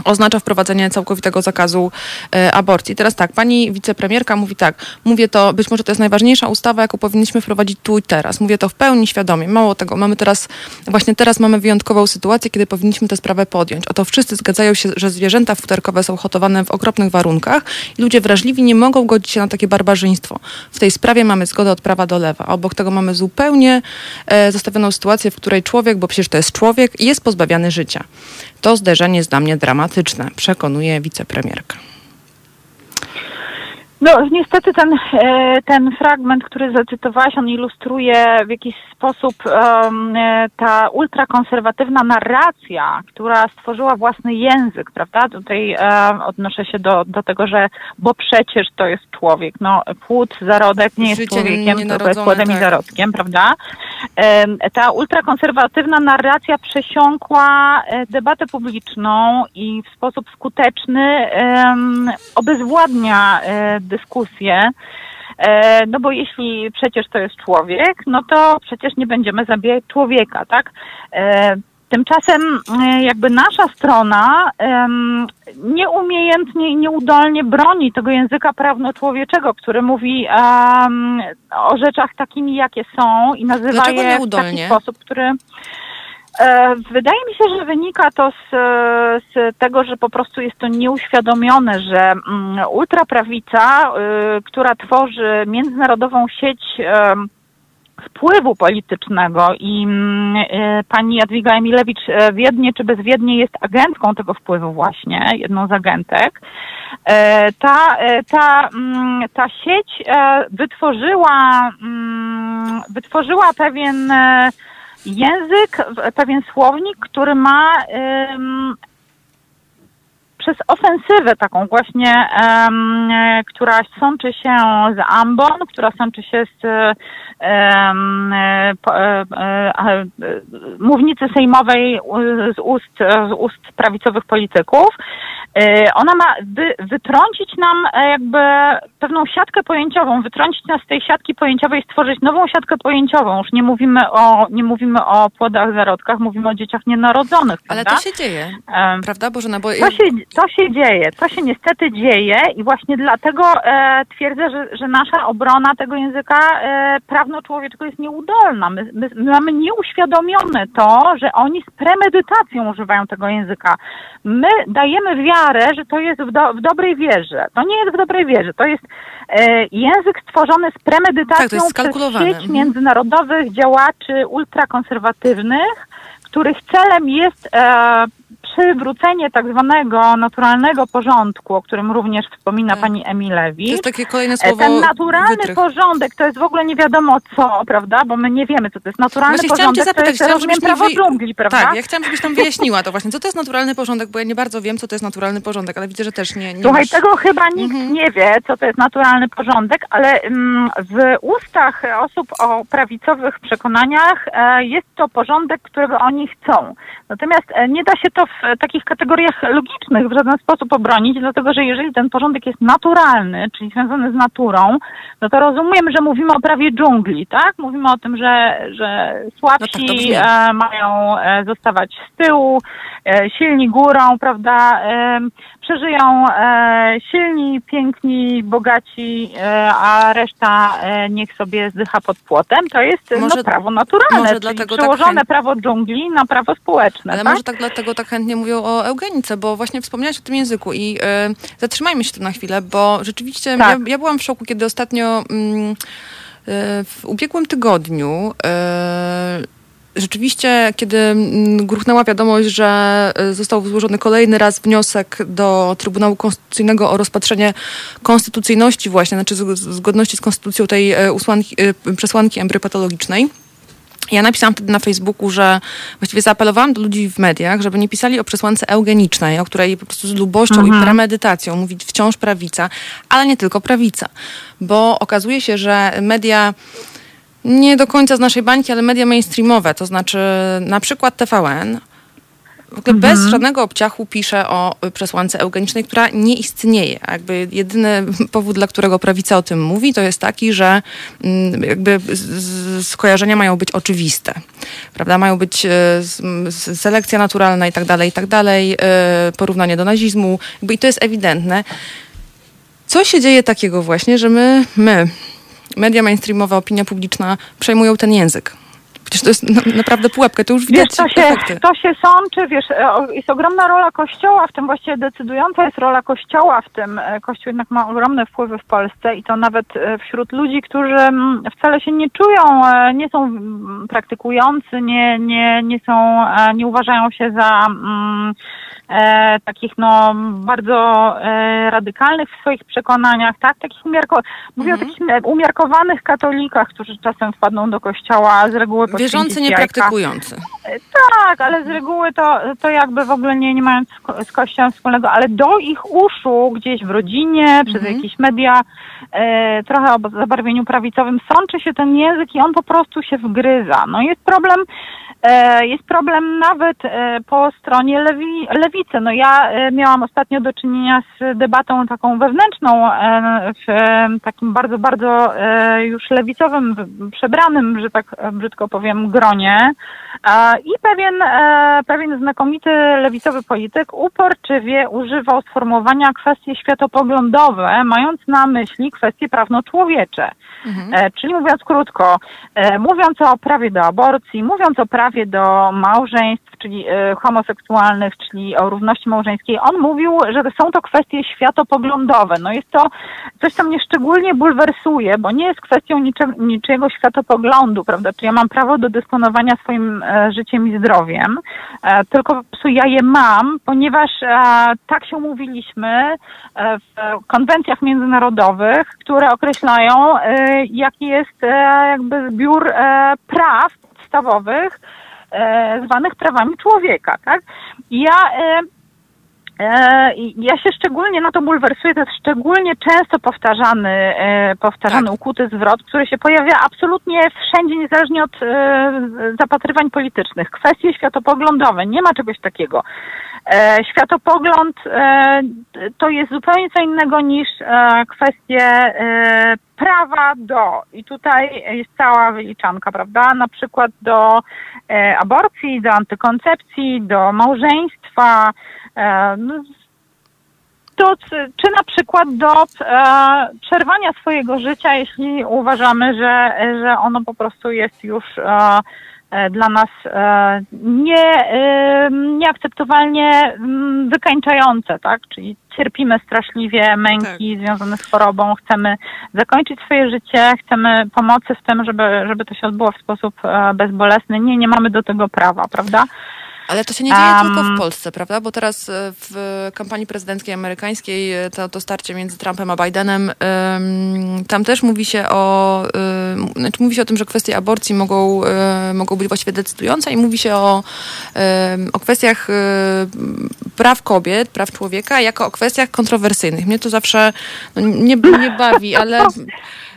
oznacza wprowadzenie całkowitego zakazu e, aborcji. Teraz tak, pani wicepremierka mówi tak, mówię to, być może to jest najważniejsza ustawa, jaką powinniśmy wprowadzić tu i teraz. Mówię to w pełni świadomie. Mało tego, mamy teraz, właśnie teraz mamy wyjątkową sytuację, kiedy powinniśmy tę sprawę podjąć. Oto wszyscy zgadzają się, że zwierzęta futerkowe są hotowane w okropnych warunkach i ludzie wrażliwi nie mogą godzić się na takie barbarzyństwo. W tej sprawie mamy zgodę od prawa do lewa. Obok tego mamy zupełnie e, zostawioną sytuację, w której człowiek, bo przecież to jest człowiek, jest pozbawiany życia. To zderzenie jest dla mnie dramatyczne, przekonuje wicepremierka. No niestety ten, e, ten fragment, który zacytowałaś, on ilustruje w jakiś sposób um, ta ultrakonserwatywna narracja, która stworzyła własny język, prawda? Tutaj um, odnoszę się do, do tego, że bo przecież to jest człowiek. No płód, zarodek nie jest człowiekiem, tylko jest płodem tak. i zarodkiem, prawda? Um, ta ultrakonserwatywna narracja przesiąkła debatę publiczną i w sposób skuteczny um, obezwładnia e, dyskusję. E, No bo jeśli przecież to jest człowiek, no to przecież nie będziemy zabijać człowieka, tak? E, Tymczasem e, jakby nasza strona nieumiejętnie i nieudolnie broni tego języka prawno-człowieczego, który mówi o rzeczach takimi, jakie są i nazywa Dlaczego je w taki sposób, który... E, Wydaje mi się, że wynika to z, z tego, że po prostu jest to nieuświadomione, że mm, ultraprawica, y, która tworzy międzynarodową sieć wpływu politycznego i mm, y, pani Jadwiga Emilewicz e, wiednie czy bezwiednie jest agentką tego wpływu właśnie, jedną z agentek. E, Ta, ta, mm, ta sieć wytworzyła, wytworzyła pewien język, pewien słownik, który ma ym, przez ofensywę taką właśnie, e, która sączy się z ambon, która sączy się z e, mównicy sejmowej z ust, z ust prawicowych polityków. E, Ona ma wy, wytrącić nam e, jakby pewną siatkę pojęciową, wytrącić nas z tej siatki pojęciowej, stworzyć nową siatkę pojęciową. Już nie mówimy o, nie mówimy o płodach, zarodkach, mówimy o dzieciach nienarodzonych. Ale prawda? to się dzieje, Em, prawda Bożena? Bo to się, to się dzieje, to się niestety dzieje i właśnie dlatego e, twierdzę, że, że nasza obrona tego języka e, prawno-człowieczego jest nieudolna. My, my, my mamy nieuświadomione to, że oni z premedytacją używają tego języka. My dajemy wiarę, że to jest w, do, w dobrej wierze. To nie jest w dobrej wierze, to jest e, język stworzony z premedytacją Tak, przez sieć Mhm. międzynarodowych działaczy ultrakonserwatywnych, których celem jest e, przywrócenie tak zwanego naturalnego porządku, o którym również wspomina Tak. pani Emilewicz. to jest takie kolejne E, słowo Ten naturalny wytrych. porządek to jest w ogóle nie wiadomo co, prawda? Bo my nie wiemy, co to jest naturalny Właśnie chciałam cię porządek. zapytać, to jest, chciałam, prawo wy- dżungli, prawda? Tak, ja chciałam, żebyś tam wyjaśniła to właśnie. Co to jest naturalny porządek, bo ja nie bardzo wiem, co to jest naturalny porządek, ale widzę, że też nie, nie Słuchaj, masz... tego chyba nikt Mhm. nie wie, co to jest naturalny porządek, ale mm, w ustach osób o prawicowych przekonaniach e, jest to porządek, którego oni chcą. Natomiast e, nie da się to w takich kategoriach logicznych w żaden sposób obronić, dlatego że jeżeli ten porządek jest naturalny, czyli związany z naturą, no to rozumiem, że mówimy o prawie dżungli, tak? Mówimy o tym, że, że No tak, słabsi e, mają e, zostawać z tyłu, e, silni górą, prawda? Przeżyją e, silni, piękni, bogaci, e, a reszta e, niech sobie zdycha pod płotem. To jest Może- no, prawo naturalne, może dlatego tak przełożone chęt- prawo dżungli na prawo społeczne. Ale tak? może tak dlatego tak chętnie mówią o eugenice, bo właśnie wspomniałaś o tym języku i zatrzymajmy się tu na chwilę, bo rzeczywiście Tak. ja, ja byłam w szoku, kiedy ostatnio mm, w ubiegłym tygodniu Rzeczywiście, kiedy mm, gruchnęła wiadomość, że e, został złożony kolejny raz wniosek do Trybunału Konstytucyjnego o rozpatrzenie konstytucyjności właśnie, znaczy zgodności z konstytucją tej e, usłanki, e, przesłanki embryopatologicznej, ja napisałam wtedy na Facebooku, że właściwie zaapelowałam do ludzi w mediach, żeby nie pisali o przesłance eugenicznej, o której po prostu z lubością i premedytacją mówi wciąż prawica, ale nie tylko prawica. Bo okazuje się, że media nie do końca z naszej bańki, ale media mainstreamowe, to znaczy na przykład TVN, w ogóle bez żadnego obciachu pisze o przesłance eugenicznej, która nie istnieje. Jakby jedyny powód, dla którego prawica o tym mówi, to jest taki, że mm, jakby skojarzenia mają być oczywiste. Prawda? Mają być s- selekcja naturalna i tak dalej, i tak dalej, y, porównanie do nazizmu. Jakby I to jest ewidentne. Co się dzieje takiego właśnie, że my, my, media mainstreamowe, opinia publiczna przejmują ten język? Przecież to jest na, naprawdę pułapka, to już widać Wiesz, to się, efekty. to się sączy, wiesz, e, jest ogromna rola Kościoła, w tym właściwie decydująca jest rola Kościoła w tym. E, Kościół jednak ma ogromne wpływy w Polsce i to nawet e, wśród ludzi, którzy mm, wcale się nie czują, nie są mm, praktykujący, nie, nie, nie są, nie uważają się za mm, e, takich no bardzo e, radykalnych w swoich przekonaniach, tak? Takich umiarko... Mówię o takich e, umiarkowanych katolikach, którzy czasem wpadną do kościoła, z reguły Wierzący, nie praktykujący. Tak, ale z reguły to, to jakby w ogóle nie, nie mając z ko- z kościołem wspólnego, ale do ich uszu gdzieś w rodzinie, przez jakieś media, e, trochę o zabarwieniu prawicowym sączy się ten język i on po prostu się wgryza. No jest problem, e, jest problem nawet e, po stronie lewi, lewicy. No ja e, miałam ostatnio do czynienia z debatą taką wewnętrzną e, w e, takim bardzo, bardzo e, już lewicowym, przebranym, że tak e, brzydko powiem, gronie. E, I pewien, e, pewien znakomity lewicowy polityk uporczywie używał sformułowania kwestie światopoglądowe, mając na myśli kwestie prawno-człowiecze. E, czyli mówiąc krótko, e, mówiąc o prawie do aborcji, mówiąc o prawie do małżeństw, czyli homoseksualnych, czyli o równości małżeńskiej, on mówił, że są to kwestie światopoglądowe. No jest to coś, co mnie szczególnie bulwersuje, bo nie jest kwestią nicze, niczyjego światopoglądu, prawda? Czy ja mam prawo do dysponowania swoim e, życiem i zdrowiem, e, tylko po prostu ja je mam, ponieważ e, tak się umówiliśmy e, w konwencjach międzynarodowych, które określają, jaki jest jakby zbiór praw podstawowych zwanych prawami człowieka, tak? Ja Ja się szczególnie na to bulwersuję, to jest szczególnie często powtarzany, e, powtarzany Tak. ukuty zwrot, który się pojawia absolutnie wszędzie, niezależnie od e, zapatrywań politycznych. Kwestie światopoglądowe, nie ma czegoś takiego. E, Światopogląd e, to jest zupełnie co innego niż e, kwestie e, prawa do. I tutaj jest cała wyliczanka, prawda? Na przykład do e, aborcji, do antykoncepcji, do małżeństwa, do, czy na przykład do e, przerwania swojego życia, jeśli uważamy, że, że ono po prostu jest już e, e, dla nas nie, nieakceptowalnie mm, wykańczające, tak? Czyli cierpimy straszliwie męki związane z chorobą, chcemy zakończyć swoje życie, chcemy pomocy w tym, żeby, żeby to się odbyło w sposób bezbolesny. Nie, nie mamy do tego prawa, prawda? Ale to się nie dzieje Am. tylko w Polsce, prawda? Bo teraz e, w kampanii prezydenckiej amerykańskiej e, to, to starcie między Trumpem a Bidenem, em, tam też mówi się o, znaczy mówi się o tym, że kwestie aborcji mogą, e, mogą być właściwie decydujące i mówi się o, o kwestiach praw kobiet, praw człowieka jako o kwestiach kontrowersyjnych. Mnie to zawsze no, nie, nie bawi, ale,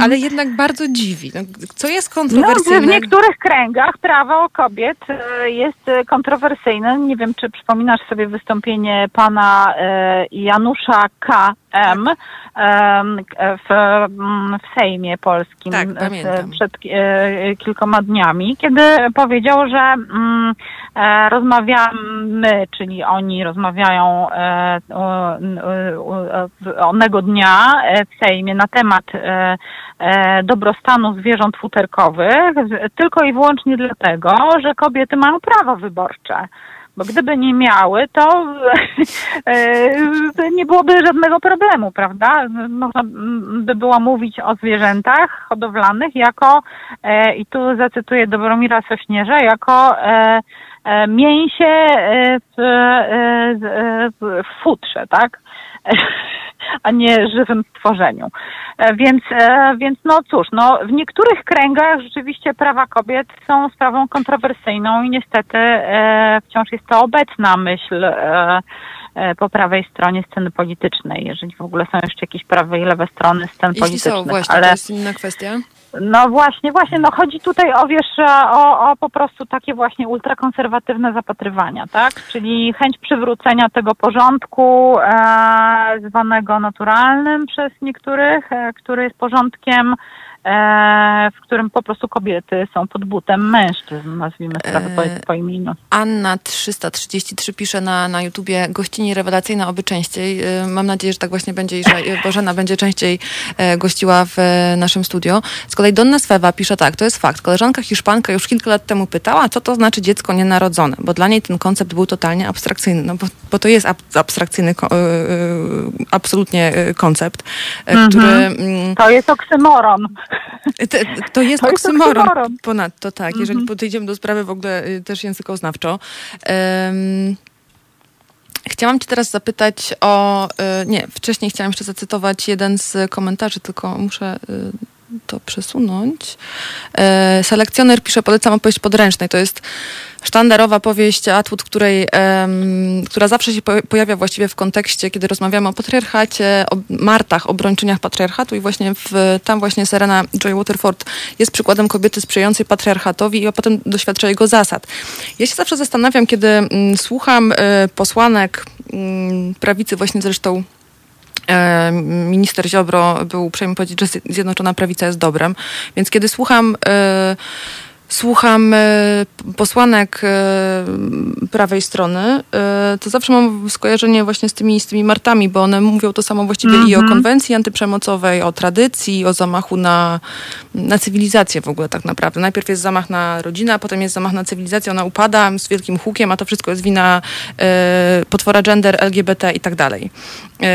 ale jednak bardzo dziwi. No, co jest No, kontrowersyjne? w niektórych kręgach prawo kobiet e, jest kontrowersyjne. Nie wiem, czy przypominasz sobie wystąpienie pana e, Janusza K.M. em, w, mm, w Sejmie Polskim Tak, przed e, kilkoma dniami, kiedy powiedział, że mm, e, rozmawiamy, czyli oni rozmawiają e, onego dnia w Sejmie na temat dobrostanu zwierząt futerkowych, tylko i wyłącznie dlatego, że kobiety mają prawa wyborcze. Bo gdyby nie miały, to e, nie byłoby żadnego problemu, prawda? Można by było mówić o zwierzętach hodowlanych jako, e, i tu zacytuję Dobromira Sośnierza, jako e, e, mięsie e, w, e, e, w futrze, tak? a nie żywym stworzeniu. E, Więc, e, więc no cóż, no, w niektórych kręgach rzeczywiście prawa kobiet są sprawą kontrowersyjną i niestety e, wciąż jest to obecna myśl po prawej stronie sceny politycznej, jeżeli w ogóle są jeszcze jakieś prawe i lewe strony scen Jeśli politycznych. są, właśnie, ale... to jest inna kwestia. No właśnie, właśnie, no chodzi tutaj o, wiesz, o, o po prostu takie właśnie ultrakonserwatywne zapatrywania, tak? Czyli chęć przywrócenia tego porządku e, zwanego naturalnym przez niektórych, e, który jest porządkiem w którym po prostu kobiety są pod butem mężczyzn, nazwijmy sprawę po, po imieniu. Anna 333 pisze na, na YouTubie gościnie rewelacyjna, oby częściej. Y, Mam nadzieję, że tak właśnie będzie i że Bożena będzie częściej e, gościła w e, naszym studio. Z kolei Donna Swewa pisze tak, to jest fakt. Koleżanka Hiszpanka już kilka lat temu pytała, co to znaczy dziecko nienarodzone, bo dla niej ten koncept był totalnie abstrakcyjny, no bo, bo to jest ab, abstrakcyjny, absolutnie koncept, e, który... mm, To jest oksymoron. Te, to jest To jest oksymoron. oksymoron. Ponadto tak, jeżeli podejdziemy do sprawy w ogóle y, też językoznawczo. Em, Chciałam Cię teraz zapytać o. y, Nie, wcześniej chciałam jeszcze zacytować jeden z komentarzy, tylko muszę y, to przesunąć. E, Selekcjoner pisze, polecam opowieść podręcznej. To jest sztandarowa powieść Atwood, której, em, która zawsze się po- pojawia właściwie w kontekście, kiedy rozmawiamy o patriarchacie, o martach, obrończyniach patriarchatu i właśnie w, tam właśnie Serena Joy Waterford jest przykładem kobiety sprzyjającej patriarchatowi i potem doświadcza jego zasad. Ja się zawsze zastanawiam, kiedy mm, słucham e, posłanek mm, prawicy, właśnie zresztą minister Ziobro był uprzejmy powiedzieć, że Zjednoczona Prawica jest dobrem. Więc kiedy słucham, e, słucham e, posłanek e, prawej strony, e, to zawsze mam skojarzenie właśnie z tymi, z tymi martami, bo one mówią to samo właściwie i o konwencji antyprzemocowej, o tradycji, o zamachu na, na cywilizację w ogóle tak naprawdę. Najpierw jest zamach na rodzinę, a potem jest zamach na cywilizację, ona upada z wielkim hukiem, a to wszystko jest wina e, potwora gender, LGBT i tak dalej.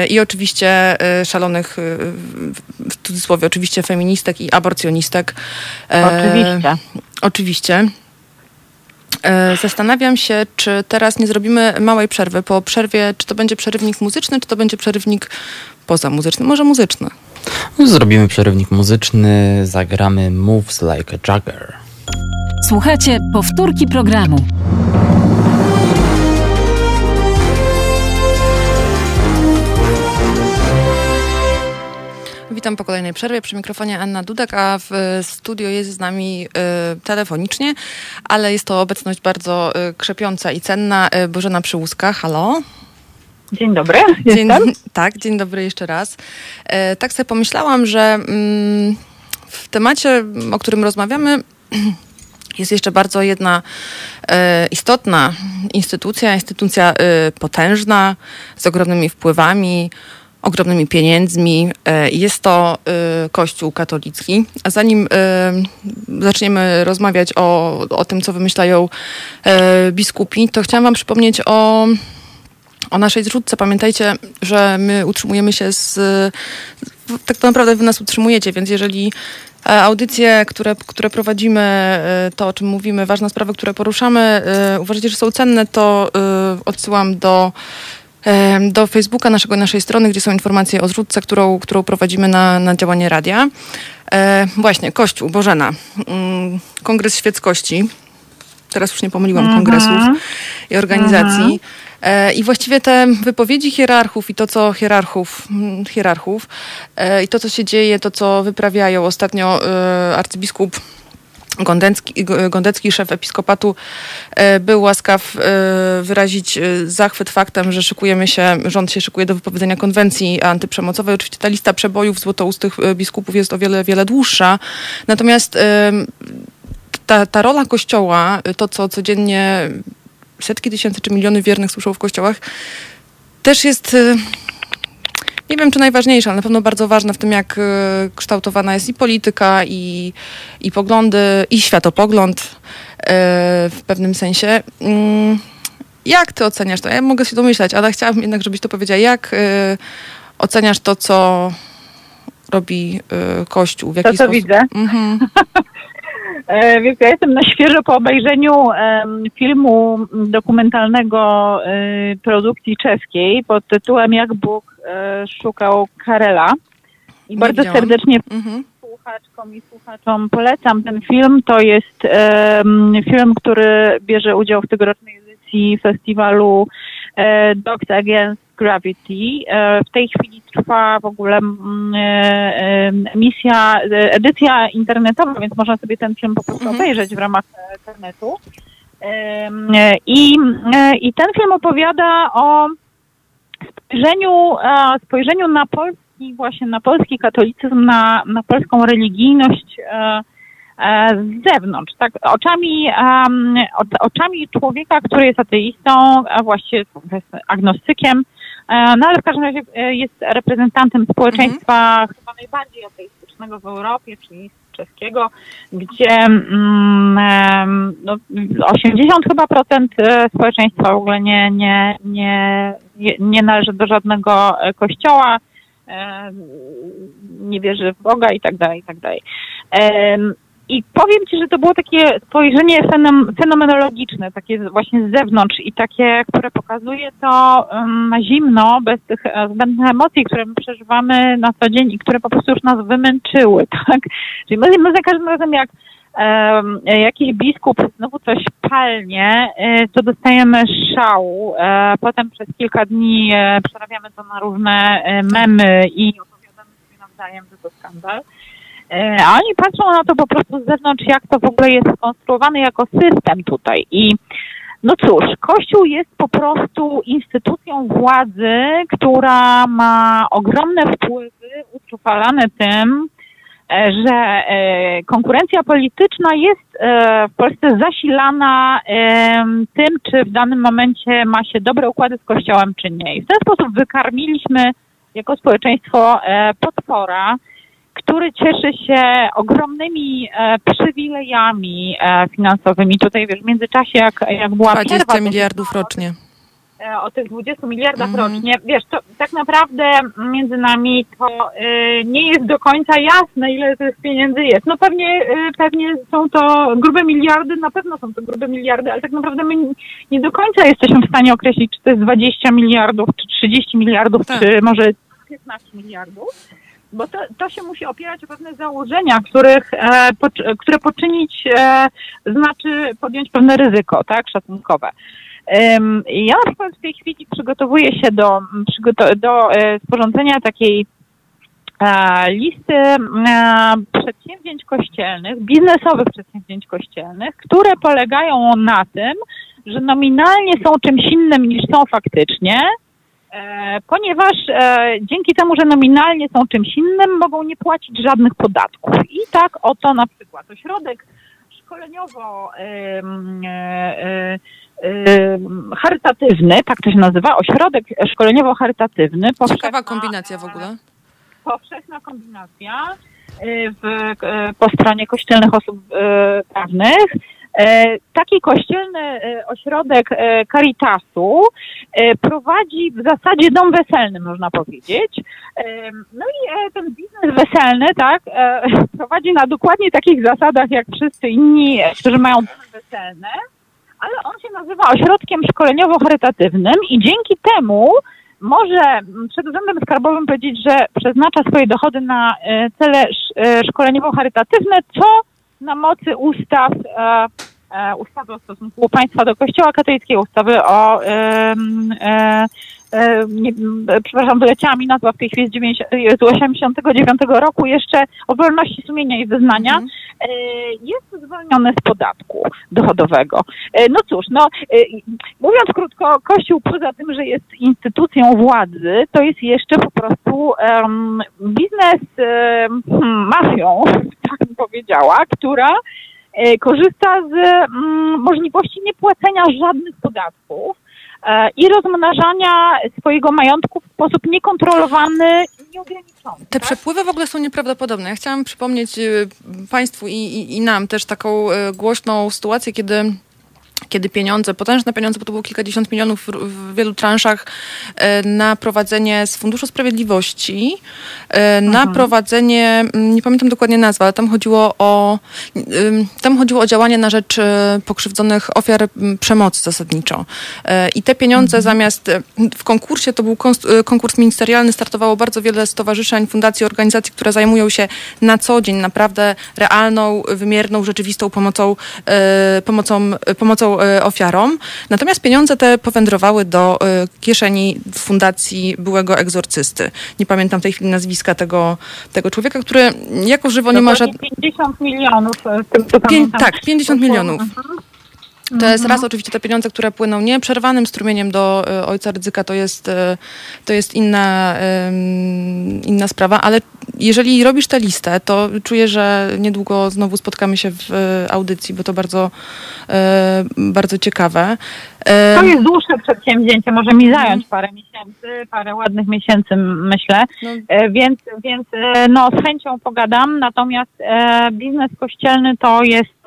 I oczywiście e, szalonych, e, w- cudzysłowie, oczywiście feministek i aborcjonistek. Oczywiście. Oczywiście. E, Zastanawiam się, czy teraz nie zrobimy małej przerwy. Po przerwie, czy to będzie przerywnik muzyczny, czy to będzie przerywnik pozamuzyczny? Może muzyczny. Zrobimy przerywnik muzyczny, zagramy Moves Like a Jagger. Słuchajcie powtórki programu. Witam po kolejnej przerwie. Przy mikrofonie Anna Dudek, a w studio jest z nami y, telefonicznie, ale jest to obecność bardzo y, krzepiąca i cenna. Y, Bożena Przyłuska, halo. Dzień dobry, Dzień, tak, dzień dobry jeszcze raz. Tak sobie pomyślałam, że mm, w temacie, o którym rozmawiamy, jest jeszcze bardzo jedna istotna instytucja, instytucja potężna, z ogromnymi wpływami, ogromnymi pieniędzmi. E, jest to e, Kościół katolicki. A zanim e, zaczniemy rozmawiać o, o tym, co wymyślają biskupi, to chciałam wam przypomnieć o o naszej zrzutce. Pamiętajcie, że my utrzymujemy się z. Tak naprawdę wy nas utrzymujecie, więc jeżeli audycje, które, które prowadzimy, to o czym mówimy, ważne sprawy, które poruszamy, uważacie, że są cenne, to odsyłam do do Facebooka naszego, naszej strony, gdzie są informacje o zrzutce, którą, którą prowadzimy na, na działanie radia. E, właśnie, Kościół, Bożena, mm, Kongres Świeckości. Teraz już nie pomyliłam kongresów i organizacji. E, I właściwie te wypowiedzi hierarchów i to, co hierarchów, mm, hierarchów e, i to, co się dzieje, to, co wyprawiają ostatnio e, arcybiskup Gondecki, Gondecki, szef episkopatu, e, był łaskaw e, wyrazić e, zachwyt faktem, że szykujemy się, rząd się szykuje do wypowiedzenia konwencji antyprzemocowej. Oczywiście ta lista przebojów złotoustych biskupów jest o wiele, wiele dłuższa. Natomiast ta, ta rola Kościoła, to co codziennie setki tysięcy czy miliony wiernych słyszą w kościołach, też jest, nie wiem czy najważniejsza, ale na pewno bardzo ważna w tym, jak y, kształtowana jest i polityka, i, i poglądy, i światopogląd y, w pewnym sensie. Mm, Jak ty oceniasz to? Ja mogę się domyślać, ale chciałabym jednak, żebyś to powiedziała. Jak y, oceniasz to, co robi Kościół? W jaki co sposób? widzę? Mhm. E, Więc ja jestem na świeżo po obejrzeniu filmu dokumentalnego e, produkcji czeskiej pod tytułem Jak Bóg e, szukał Karela. I Nie bardzo widziałam. serdecznie Mhm. słuchaczkom i słuchaczom polecam ten film. To jest film, który bierze udział w tegorocznej edycji festiwalu e, Dogs Against Gravity. E, w tej chwili trwa w ogóle mm, e, e, misja, edycja internetowa, więc można sobie ten film po prostu Mhm. obejrzeć w ramach internetu. I, I ten film opowiada o spojrzeniu, spojrzeniu na polski właśnie na polski katolicyzm, na, na polską religijność z zewnątrz, tak, oczami, um, oczami człowieka, który jest ateistą, a właściwie jest agnostykiem, no ale w każdym razie e, jest reprezentantem społeczeństwa mhm. chyba najbardziej ateistycznego w Europie, czyli czeskiego, gdzie mm, no, 80 chyba procent e, społeczeństwa w ogóle nie, nie, nie, nie należy do żadnego e, kościoła, e, nie wierzy w Boga i tak dalej, i tak dalej. I powiem Ci, że to było takie spojrzenie fenomenologiczne, takie właśnie z zewnątrz i takie, które pokazuje to na zimno, bez tych zbędnych emocji, które my przeżywamy na co dzień i które po prostu już nas wymęczyły, tak? Czyli my, my za każdym razem jak um, jakiś biskup znowu coś palnie, e, to dostajemy szału. E, potem przez kilka dni e, przerabiamy to na różne memy i opowiadamy sobie nawzajem, że to skandal. E, a oni patrzą na to po prostu z zewnątrz, jak to w ogóle jest skonstruowane jako system tutaj. I no cóż, Kościół jest po prostu instytucją władzy, która ma ogromne wpływy utrwalane tym, e, że e, konkurencja polityczna jest w Polsce zasilana tym, czy w danym momencie ma się dobre układy z Kościołem, czy nie. I w ten sposób wykarmiliśmy jako społeczeństwo potwora, który cieszy się ogromnymi e, przywilejami e, finansowymi. Tutaj wiesz, w międzyczasie jak, jak była 20 przerwa, miliardów to, rocznie. E, o tych 20 miliardach mm. rocznie. Wiesz, to tak naprawdę między nami to y, nie jest do końca jasne, ile tych pieniędzy jest. No pewnie, y, pewnie są to grube miliardy, na pewno są to grube miliardy, ale tak naprawdę my nie do końca jesteśmy w stanie określić, czy to jest 20 miliardów, czy 30 miliardów, tak. czy może 15 miliardów bo to, to się musi opierać o pewne założenia, których, e, po, które poczynić e, znaczy podjąć pewne ryzyko, tak, szacunkowe. Um, ja na przykład w tej chwili przygotowuję się do, do e, sporządzenia takiej e, listy e, przedsięwzięć kościelnych, biznesowych przedsięwzięć kościelnych, które polegają na tym, że nominalnie są czymś innym niż są faktycznie, ponieważ e, dzięki temu, że nominalnie są czymś innym, mogą nie płacić żadnych podatków. I tak oto na przykład ośrodek szkoleniowo e, charytatywny, tak to się nazywa, ośrodek szkoleniowo-charytatywny. Ciekawa kombinacja w ogóle. Powszechna kombinacja w, po stronie kościelnych osób prawnych E, taki kościelny e, ośrodek e, Caritasu prowadzi w zasadzie dom weselny, można powiedzieć. No i ten biznes weselny, tak, prowadzi na dokładnie takich zasadach, jak wszyscy inni, którzy mają domy weselne, ale on się nazywa ośrodkiem szkoleniowo-charytatywnym i dzięki temu może przed Urzędem Skarbowym powiedzieć, że przeznacza swoje dochody na cele szkoleniowo-charytatywne, co na mocy ustaw, e, e, ustawy o stosunku państwa do Kościoła katolickiego, ustawy o e, e, nie, przepraszam, wyleciała mi nazwa w tej chwili z, 90, z 89 roku, jeszcze o wolności sumienia i wyznania, mm. jest zwolnione z podatku dochodowego. No cóż, no, mówiąc krótko, Kościół poza tym, że jest instytucją władzy, to jest jeszcze po prostu um, biznes um, mafią, tak bym powiedziała, która e, korzysta z mm, możliwości niepłacenia żadnych podatków e, i rozmnażania swojego majątku w sposób niekontrolowany i nieograniczony. Te tak? przepływy w ogóle są nieprawdopodobne. Ja chciałam przypomnieć y, Państwu i, i, i nam też taką y, głośną sytuację, kiedy kiedy pieniądze, potężne pieniądze, bo to było kilkadziesiąt milionów w wielu transzach e, na prowadzenie z Funduszu Sprawiedliwości, e, na mhm. prowadzenie, nie pamiętam dokładnie nazwy, ale tam chodziło o tam chodziło o działanie na rzecz e, pokrzywdzonych ofiar przemocy zasadniczo. I te pieniądze mhm. zamiast w konkursie, to był konkurs ministerialny, startowało bardzo wiele stowarzyszeń, fundacji, organizacji, które zajmują się na co dzień naprawdę realną, wymierną, rzeczywistą pomocą, pomocą, pomocą E, ofiarom. Natomiast pieniądze te powędrowały do e, kieszeni fundacji byłego egzorcysty. Nie pamiętam w tej chwili nazwiska tego, tego człowieka, który jako żywo nie ma żadnych... 50 milionów. Pię- tak, 50 milionów. Mhm. To jest raz oczywiście te pieniądze, które płyną nieprzerwanym strumieniem do y, ojca ryzyka, to jest, y, to jest inna, inna sprawa, ale jeżeli robisz tę listę, to czuję, że niedługo znowu spotkamy się w y, audycji, bo to bardzo, bardzo ciekawe. To jest dłuższe przedsięwzięcie, może mi zająć parę miesięcy, parę ładnych miesięcy, myślę. no, E, Więc, więc e, no, z chęcią pogadam, natomiast e, biznes kościelny to jest,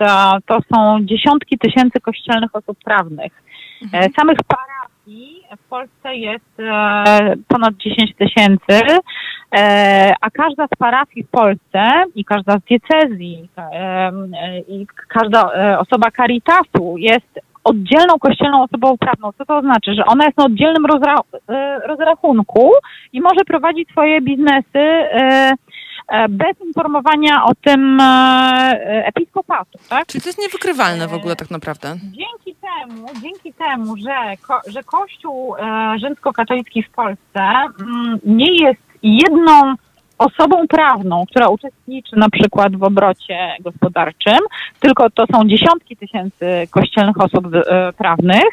to są dziesiątki tysięcy kościelnych osób prawnych. E, Samych parafii w Polsce jest ponad 10 tysięcy, a każda z parafii w Polsce i każda z diecezji i każda osoba caritasu jest oddzielną kościelną osobą prawną. Co to znaczy? Że ona jest na oddzielnym rozra- e, rozrachunku i może prowadzić swoje biznesy e, e, bez informowania o tym episkopatu, tak? czyli to jest niewykrywalne w ogóle tak naprawdę. Dzięki temu, dzięki temu, że, ko, że Kościół rzymskokatolicki w Polsce mm, nie jest jedną osobą prawną, która uczestniczy na przykład w obrocie gospodarczym, tylko to są dziesiątki tysięcy kościelnych osób e, prawnych,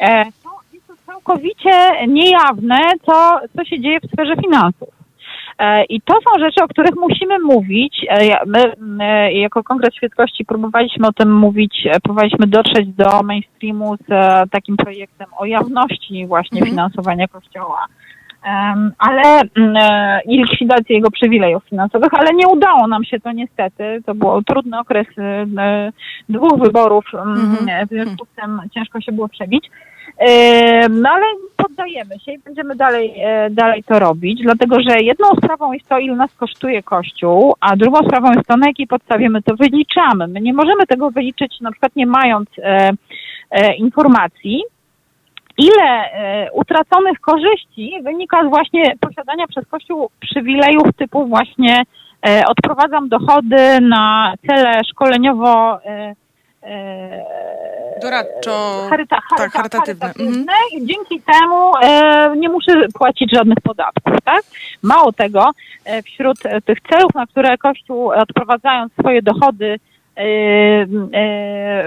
e, to jest to całkowicie niejawne, co, co się dzieje w sferze finansów. E, I to są rzeczy, o których musimy mówić. My e, jako Kongres Świeckości próbowaliśmy o tym mówić, próbowaliśmy dotrzeć do mainstreamu z takim projektem o jawności właśnie Mhm. finansowania Kościoła. Ale mm, e, i likwidacji jego przywilejów finansowych, ale nie udało nam się to niestety. To był trudny okres e, e, dwóch wyborów, mm, Mhm. w związku z tym ciężko się było przebić. No ale poddajemy się i będziemy dalej, dalej to robić, dlatego że jedną sprawą jest to, ile nas kosztuje Kościół, a drugą sprawą jest to, na jakiej podstawie my to wyliczamy. My nie możemy tego wyliczyć, na przykład nie mając informacji, ile e, utraconych korzyści wynika z właśnie posiadania przez Kościół przywilejów typu właśnie e, odprowadzam dochody na cele szkoleniowo e, Doradczo- charyta, tak, charyta, charytatywne. charytatywne i dzięki temu nie muszę płacić żadnych podatków, tak? Mało tego, wśród tych celów, na które Kościół odprowadzając swoje dochody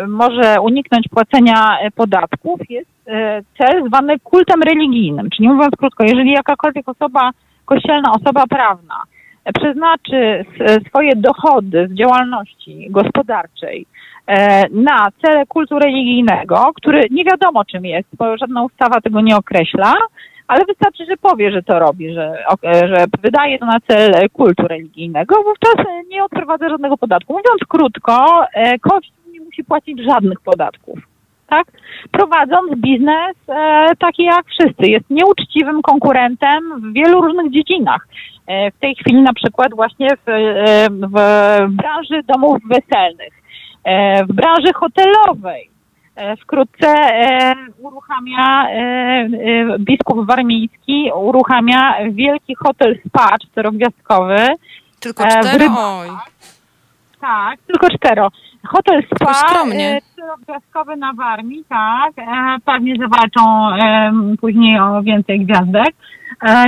może uniknąć płacenia podatków, jest e, cel zwany kultem religijnym. Czyli mówiąc krótko, jeżeli jakakolwiek osoba, kościelna osoba prawna przeznaczy swoje dochody z działalności gospodarczej na cele kultu religijnego, który nie wiadomo czym jest, bo żadna ustawa tego nie określa, ale wystarczy, że powie, że to robi, że, że wydaje to na cel kultu religijnego, wówczas nie odprowadza żadnego podatku. Mówiąc krótko, e, Kościół nie musi płacić żadnych podatków. Tak? Prowadząc biznes e, taki jak wszyscy, jest nieuczciwym konkurentem w wielu różnych dziedzinach. E, w tej chwili na przykład właśnie w, w branży domów weselnych, w branży hotelowej. E, Wkrótce e, uruchamia e, biskup warmiński, uruchamia wielki hotel spa czterogwiazdkowy. Tylko Rybakach. oj. Tak, tylko cztero. Hotel spa czterogwiazdkowy na Warmii, tak. Pewnie zawalczą później o więcej gwiazdek,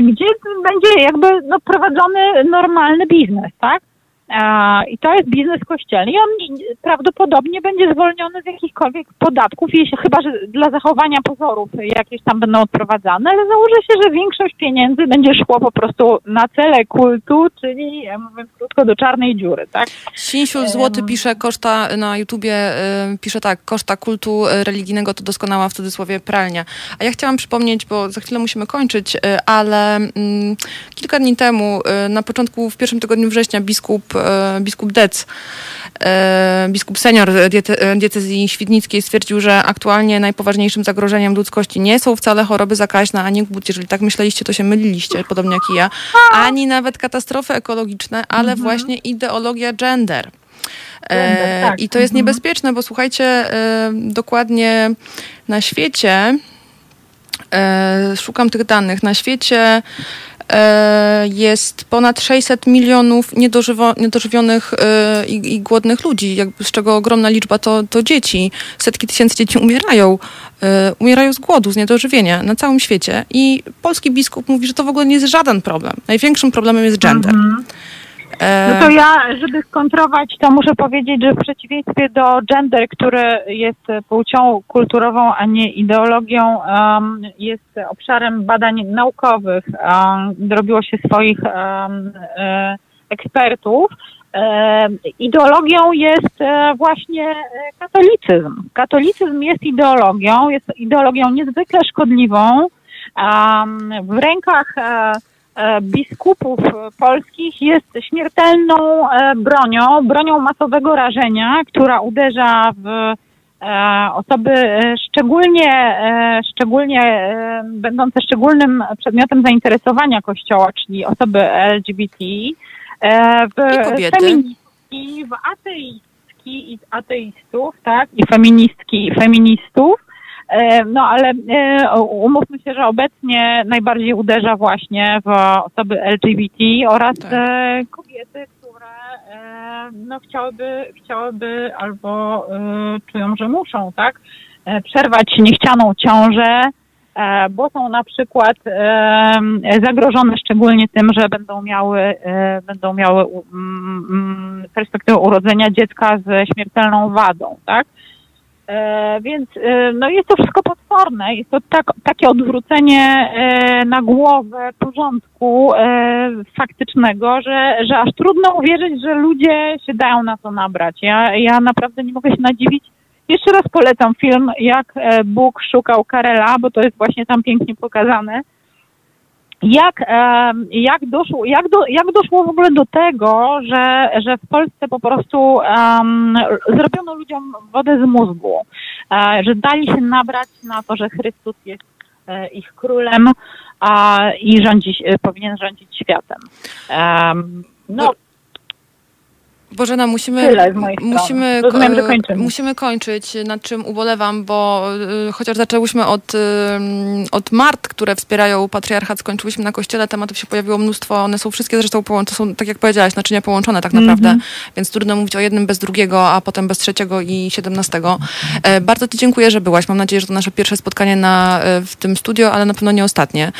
gdzie będzie jakby no, prowadzony normalny biznes, tak. E, I to jest biznes kościelny i on prawdopodobnie będzie zwolniony z jakichkolwiek podatków, jeśli, chyba że dla zachowania pozorów jakieś tam będą odprowadzane, ale założę się, że większość pieniędzy będzie szło po prostu na cele kultu, czyli e, mówiąc krótko do czarnej dziury, tak? Sinsiul Złoty pisze koszta na YouTubie, pisze tak, koszta kultu y, religijnego to doskonała w cudzysłowie pralnia. A ja chciałam przypomnieć, bo za chwilę musimy kończyć, y, ale mm, kilka dni temu, y, na początku, w pierwszym tygodniu września biskup, biskup Dec, y, biskup senior diete, diecezji świdnickiej stwierdził, że aktualnie najpoważniejszym zagrożeniem ludzkości nie są wcale choroby zakaźne, ani głód. Jeżeli tak myśleliście, to się myliliście, podobnie jak i ja. Ani nawet katastrofy ekologiczne, ale właśnie ideologia gender. E, tak. I to jest niebezpieczne, bo słuchajcie, e, dokładnie na świecie, e, szukam tych danych, na świecie e, jest ponad 600 milionów niedożywionych e, i, i głodnych ludzi, z czego ogromna liczba to, to dzieci. Setki tysięcy dzieci umierają, e, umierają z głodu, z niedożywienia na całym świecie. I polski biskup mówi, że to w ogóle nie jest żaden problem. Największym problemem jest gender. E, No to ja, żeby skontrować, to muszę powiedzieć, że w przeciwieństwie do gender, który jest płcią kulturową, a nie ideologią, um, jest obszarem badań naukowych. Um, robiło się swoich um, ekspertów. Ideologią jest e, właśnie e, katolicyzm. Katolicyzm jest ideologią, jest ideologią niezwykle szkodliwą. W rękach biskupów polskich jest śmiertelną e, bronią, bronią masowego rażenia, która uderza w e, osoby e, szczególnie, e, szczególnie e, będące szczególnym przedmiotem zainteresowania Kościoła, czyli osoby LGBT, e, w feministki, w ateistki i ateistów, tak, i feministki i feministów. E, No ale e, umówmy się, że obecnie najbardziej uderza właśnie w osoby LGBT oraz Tak. e, kobiety, które no, chciałyby, chciałyby albo czują, że muszą, tak, przerwać niechcianą ciążę, bo są na przykład zagrożone szczególnie tym, że będą miały, będą miały mm, mm, perspektywę urodzenia dziecka ze śmiertelną wadą, tak? E, więc e, no jest to wszystko potworne. Jest to tak, takie odwrócenie e, na głowę porządku faktycznego, że, że aż trudno uwierzyć, że ludzie się dają na to nabrać. Ja, ja naprawdę nie mogę się nadziwić. Jeszcze raz polecam film, jak Bóg szukał Karela, bo to jest właśnie tam pięknie pokazane jak, jak, doszło, jak, do, jak doszło w ogóle do tego, że, że w Polsce po prostu em, zrobiono ludziom wodę z mózgu, e, że dali się nabrać na to, że Chrystus jest e, ich królem a, i rządzi, powinien rządzić światem. Em, no, Bożena, musimy, mojej strony. musimy, Rozumiem, musimy kończyć, nad czym ubolewam, bo y, chociaż zaczęłyśmy od, y, od mart, które wspierają patriarchat, skończyłyśmy na kościele, tematów się pojawiło mnóstwo, one są wszystkie zresztą połączone, są, tak jak powiedziałaś, naczynia połączone tak naprawdę, Mhm. więc trudno mówić o jednym bez drugiego, a potem bez trzeciego i siedemnastego. E, bardzo Ci dziękuję, że byłaś. Mam nadzieję, że to nasze pierwsze spotkanie na, e, w tym studio, ale na pewno nie ostatnie.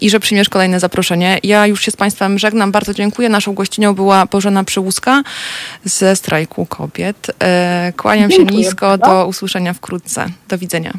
I że przyjmiesz kolejne zaproszenie. Ja już się z Państwem żegnam. Bardzo dziękuję. Naszą gościnią była Bożena Przyłuska ze strajku kobiet. E, Kłaniam się Dziękuję nisko. bardzo. Do usłyszenia wkrótce. Do widzenia.